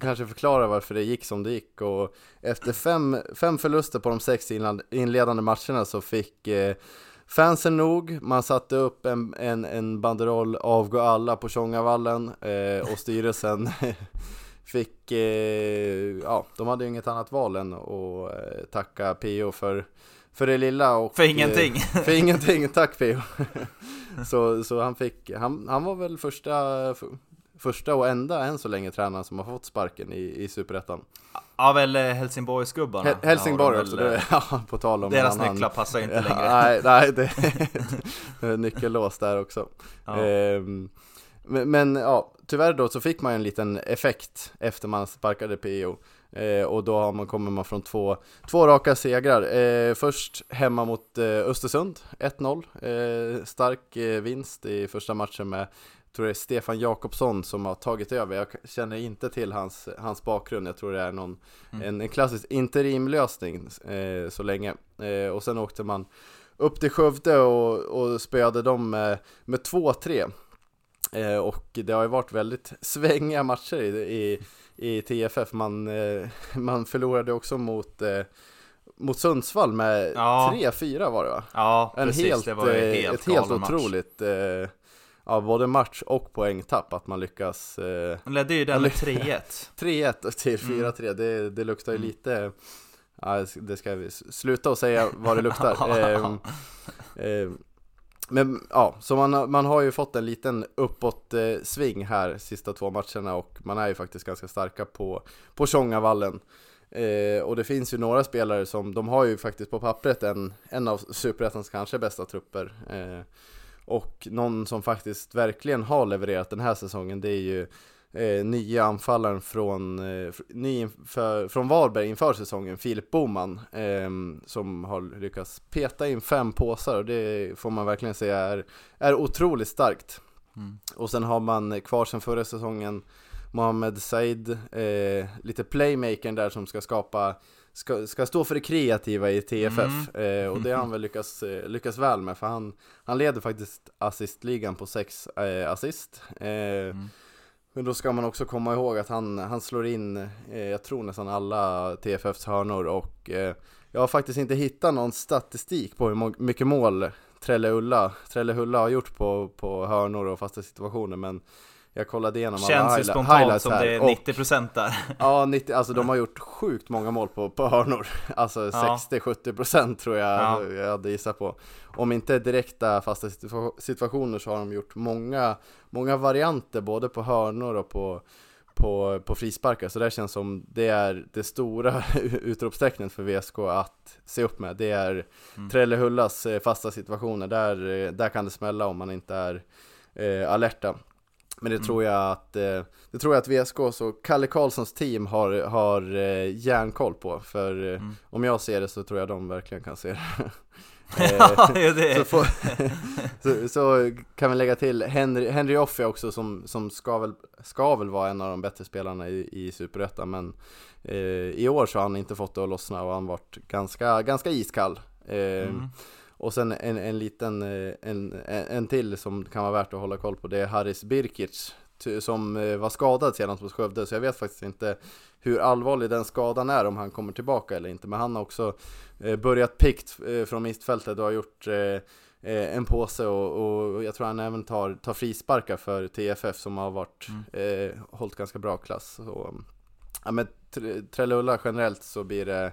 S1: kanske förklarar varför det gick som det gick. Och efter fem, fem förluster på de sex inledande matcherna så fick eh, fansen nog. Man satte upp en, en, en banderoll avgå alla på Tjongavallen eh, och styrelsen *laughs* fick, eh, ja, de hade ju inget annat val än att eh, tacka PO för, för det lilla och
S2: för ingenting.
S1: Eh, för ingenting, tack Pio. *laughs* så, så han fick, han, han var väl första, första och enda än så länge tränaren som har fått sparken i, i Superettan.
S2: Ja, väl eh, Helsingborgsgubbarna.
S1: Hel- Helsingborg
S2: Ja,
S1: också,
S2: väl,
S1: det, *laughs* ja, på tal om
S2: Deras
S1: annan-
S2: nycklar passar inte längre.
S1: nej, nej, *laughs* det är nyckellås där också.
S2: Ja.
S1: Ehm, men, men ja, tyvärr då så fick man en liten effekt efter man sparkade PO. Eh, och då har man, kommer man från två, två raka segrar. Eh, först hemma mot eh, Östersund, 1-0. Eh, stark eh, vinst i första matchen med, tror det är Stefan Jakobsson som har tagit över. Jag känner inte till hans, hans bakgrund, jag tror det är någon,
S2: Mm.
S1: en, en klassisk interimlösning eh, så länge. Eh, och sen åkte man upp till Skövde och, och spöade dem med, med 2-3. Eh, och det har ju varit väldigt *laughs* svängiga matcher i, i, i TFF. Man, eh, man förlorade också mot, eh, mot Sundsvall med
S2: Ja.
S1: 3-4 var det va?
S2: Ja,
S1: En
S2: precis.
S1: helt,
S2: det var ju
S1: eh,
S2: helt
S1: ett helt
S2: galen match.
S1: Eh, ja, både match och poängtapp att man lyckas eh,
S2: De ledde ju den med *laughs* 3-1.
S1: 3-1 *laughs* till
S2: Mm.
S1: 4-3, det, det luktar ju
S2: Mm.
S1: lite ja, det ska vi sluta och säga vad det luktar *laughs* Ehm, ehm, Men ja, så man, man har ju fått en liten uppåt eh, sving här sista två matcherna och man är ju faktiskt ganska starka på, på Tjongavallen eh, Och det finns ju några spelare som, de har ju faktiskt på pappret en, en av Superettans kanske bästa trupper eh, Och någon som faktiskt verkligen har levererat den här säsongen det är ju eh, nya anfallaren från, eh, ny inför, från Varberg inför säsongen, Filip Boman, eh, som har lyckats peta in fem påsar och det får man verkligen säga är, är otroligt starkt.
S2: Mm.
S1: Och sen har man kvar sen förra säsongen Mohamed Said, eh, lite playmakern där som ska skapa Ska, ska stå för det kreativa i TFF eh, och det har han väl lyckats, eh, lyckats väl med för han, han leder faktiskt assistligan på sex eh, assist eh,
S2: Mm.
S1: men då ska man också komma ihåg att han, han slår in, eh, jag tror nästan alla TFFs hörnor och eh, jag har faktiskt inte hittat någon statistik på hur mycket mål Trelle-Ulla, Trelle-Hulla har gjort på, på hörnor och fasta situationer men jag kollade igenom alla
S2: Känns ju
S1: highla-
S2: spontant
S1: highlights
S2: som
S1: här
S2: det är
S1: och-
S2: 90% där. *laughs*
S1: Ja, 90, alltså de har gjort sjukt många mål på, på hörnor. *laughs* Alltså
S2: Ja.
S1: 60-70% tror jag
S2: Ja.
S1: jag hade gissat på. Om inte direkta fasta situa- situationer så har de gjort många, många varianter både på hörnor och på, på, på frisparkar. Så det känns som det är det stora *laughs* utropstecknet för VSK att se upp med. Det är
S2: Mm.
S1: Trellehullas eh, fasta situationer. Där, eh, där kan det smälla om man inte är eh, alerta. Men det
S2: Mm.
S1: tror jag att eh, det tror jag att VSK och Kalle Karlssons team har, har eh, järnkoll på. För eh,
S2: Mm.
S1: om jag ser det så tror jag de verkligen kan se *laughs*
S2: Ja, det. *laughs*
S1: så, får, så, så kan vi lägga till Henry, Henry Offi också som, som ska, väl, ska väl vara en av de bättre spelarna i, i Superettan men eh, i år så har han inte fått det att lossna och han varit ganska, ganska iskall. Eh,
S2: Mm.
S1: Och sen en, en liten, eh, en, en, till som kan vara värt att hålla koll på det är Haris Birkic som eh, var skadad senast mot Skövde så jag vet faktiskt inte hur allvarlig den skadan är om han kommer tillbaka eller inte men han har också eh, börjat pikt från mittfältet och har gjort en påse och, och jag tror han även tar, tar frisparkar för TFF som har varit,
S2: Mm.
S1: eh, hållit ganska bra klass. Så, ja, men Tre- Trelleborg generellt så blir det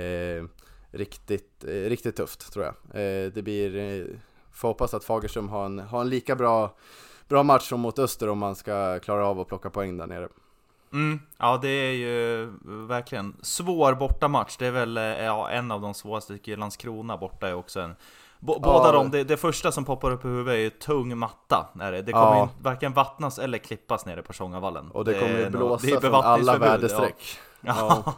S1: eh, riktigt, eh, riktigt tufft tror jag. Eh, det blir, eh, får hoppas att Fagerström har en, har en lika bra, bra match som mot Öster om man ska klara av att plocka poäng där nere.
S2: Mm, ja det är ju verkligen svår bortamatch. Det är väl ja, en av de svåraste, tycker. Landskrona borta är också en... Båda
S1: Ja.
S2: de, det, det första som poppar upp i huvudet är ju tung matta. Är det. det kommer
S1: Ja.
S2: in, varken vattnas eller klippas nere på Tjångavallen.
S1: Och det kommer ju blåsa
S2: är
S1: från alla väderstreck.
S2: Ja. Ja.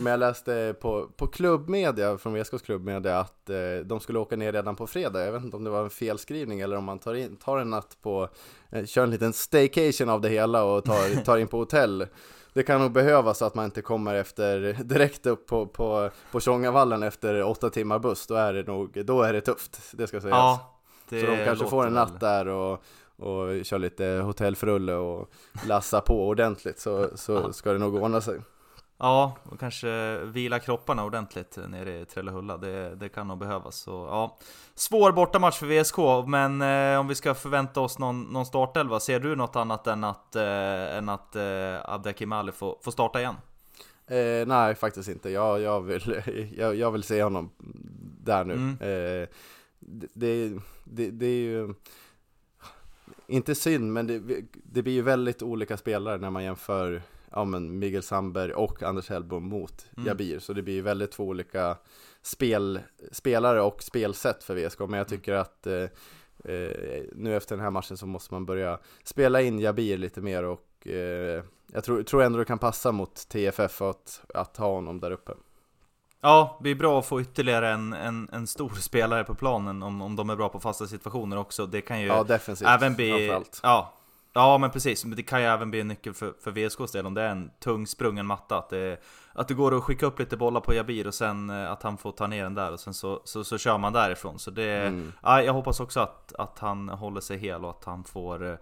S1: Men jag läste på, på klubbmedia, från VSKs klubbmedia, att eh, de skulle åka ner redan på fredag. Jag vet inte om det var en felskrivning eller om man tar, in, tar en natt på, eh, kör en liten staycation av det hela och tar, *laughs* tar in på hotell. Det kan nog behövas att man inte kommer efter, direkt upp på, på, på Tjångavallen efter åtta timmar buss. Då är det nog, då är det tufft, det ska sägas.
S2: ja, det
S1: så de kanske får en natt
S2: väl-
S1: där och, och kör lite hotellfrulle och lassa på ordentligt så, så ska det nog ordna sig.
S2: Ja, och kanske vila kropparna ordentligt nere i Trellehulla. Det, det kan nog behövas. Så, ja. Svår bortamatch för VSK, men eh, om vi ska förvänta oss någon, någon startelva, ser du något annat än att, eh, än att eh, Abdelhakim Ali får, får starta igen?
S1: Eh, nej, faktiskt inte. Jag, jag, vill, *laughs* jag, jag vill se honom där nu.
S2: Mm.
S1: Eh, det, det, det, det är ju inte synd, men det, det blir ju väldigt olika spelare när man jämför ja, men Miguel Sandberg och Anders Hellbom mot
S2: Mm.
S1: Jabir. Så det blir ju väldigt två olika spel, spelare och spelsätt för VSK. Men jag tycker att eh, eh, nu efter den här matchen så måste man börja spela in Jabir lite mer och eh, jag tror, tror ändå det kan passa mot TFF att, att ha honom där uppe.
S2: Ja, det är bra att få ytterligare en, en, en stor spelare på planen om, om de är bra på fasta situationer också. Det kan ju
S1: Ja, defensivt
S2: även bli... Ja, ja, men precis. Men det kan ju även bli en nyckel för, för VSKs del om det är en tung sprungen matta. Att det, att det går att skicka upp lite bollar på Jabir och sen eh, att han får ta ner den där och sen så, så, så kör man därifrån. Så det,
S1: Mm.
S2: ja, jag hoppas också att, att han håller sig hel och att han får, eh,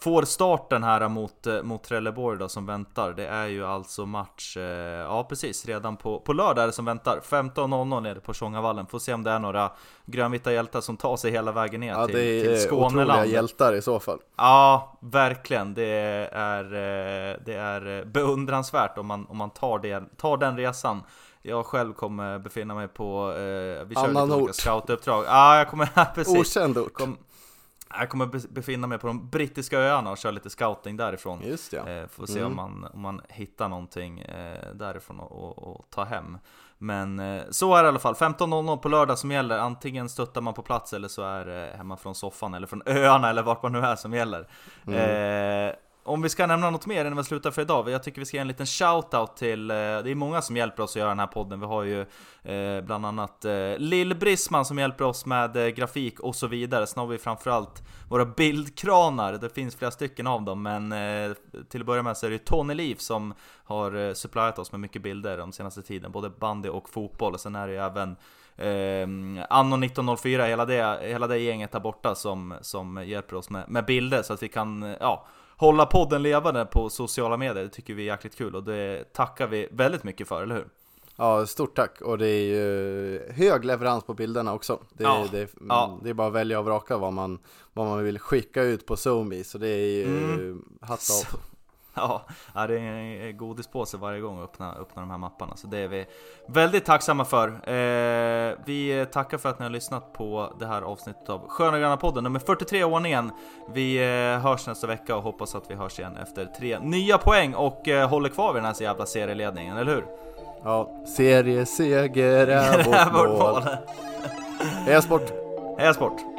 S2: får starten här mot, eh, mot Trelleborg då som väntar. Det är ju alltså match, eh, ja precis, redan på, på lördag är det som väntar. 15.00 nere på Tjångavallen. Får se om det är några grönvita hjältar som tar sig hela vägen ner
S1: Ja,
S2: till,
S1: det
S2: till
S1: är otroliga
S2: Skåneland.
S1: hjältar i så fall.
S2: Ja, verkligen. Det är, eh, det är beundransvärt om man, om man tar, det, tar den resan. Jag själv kommer befinna mig på, eh, vi kör
S1: Annan
S2: lite olika
S1: ort.
S2: scoutuppdrag. Ja, jag kommer, *laughs* precis.
S1: Okänd ort.
S2: Kom, jag kommer be- befinna mig på de brittiska öarna och köra lite scouting därifrån.
S1: Just ja.
S2: Eh, får se
S1: Mm.
S2: om, man, om man hittar någonting eh, därifrån och, och, och ta hem. Men eh, så är det i alla fall. 15.00 på lördag som gäller. Antingen stöttar man på plats eller så är det hemma från soffan eller från *laughs* öarna eller vart man nu är som gäller.
S1: Mm.
S2: Om vi ska nämna något mer innan vi slutar för idag. Jag tycker vi ska ge en liten shout-out till, eh, det är många som hjälper oss att göra den här podden. Vi har ju eh, bland annat eh, Lill Brisman som hjälper oss med grafik och så vidare. Sen har vi framförallt våra bildkranar. Det finns flera stycken av dem, men till att börja med så är det ju Tony Liv som har supplyat oss med mycket bilder de senaste tiden. Både bandy och fotboll. Och sen är det ju även Eh, Anno 1904, hela det, hela det gänget där borta som, som hjälper oss med, med bilder så att vi kan ja, hålla podden levande på sociala medier. Det tycker vi är jäkligt kul och det tackar vi väldigt mycket för, eller hur?
S1: Ja, stort tack. Och det är ju hög leverans på bilderna också. Det, är-
S2: Ja,
S1: det,
S2: ja.
S1: det är bara att välja och vraka vad man, vad man vill skicka ut på Zoomi. Så det är ju
S2: Mm.
S1: hatt av. *laughs*
S2: Ja, det är en godispåse varje gång att öppna, öppna de här mapparna. Så det är vi väldigt tacksamma för. Eh, vi tackar för att ni har lyssnat på det här avsnittet av Sköna Gröna podden nummer 43 i ordningen. Vi eh, hörs nästa vecka och hoppas att vi hörs igen efter tre nya poäng och eh, håller kvar vid den här jävla serieledningen, eller hur?
S1: Ja, serieseger är vårt *laughs*
S2: mål.
S1: Heja sport!
S2: Heja sport!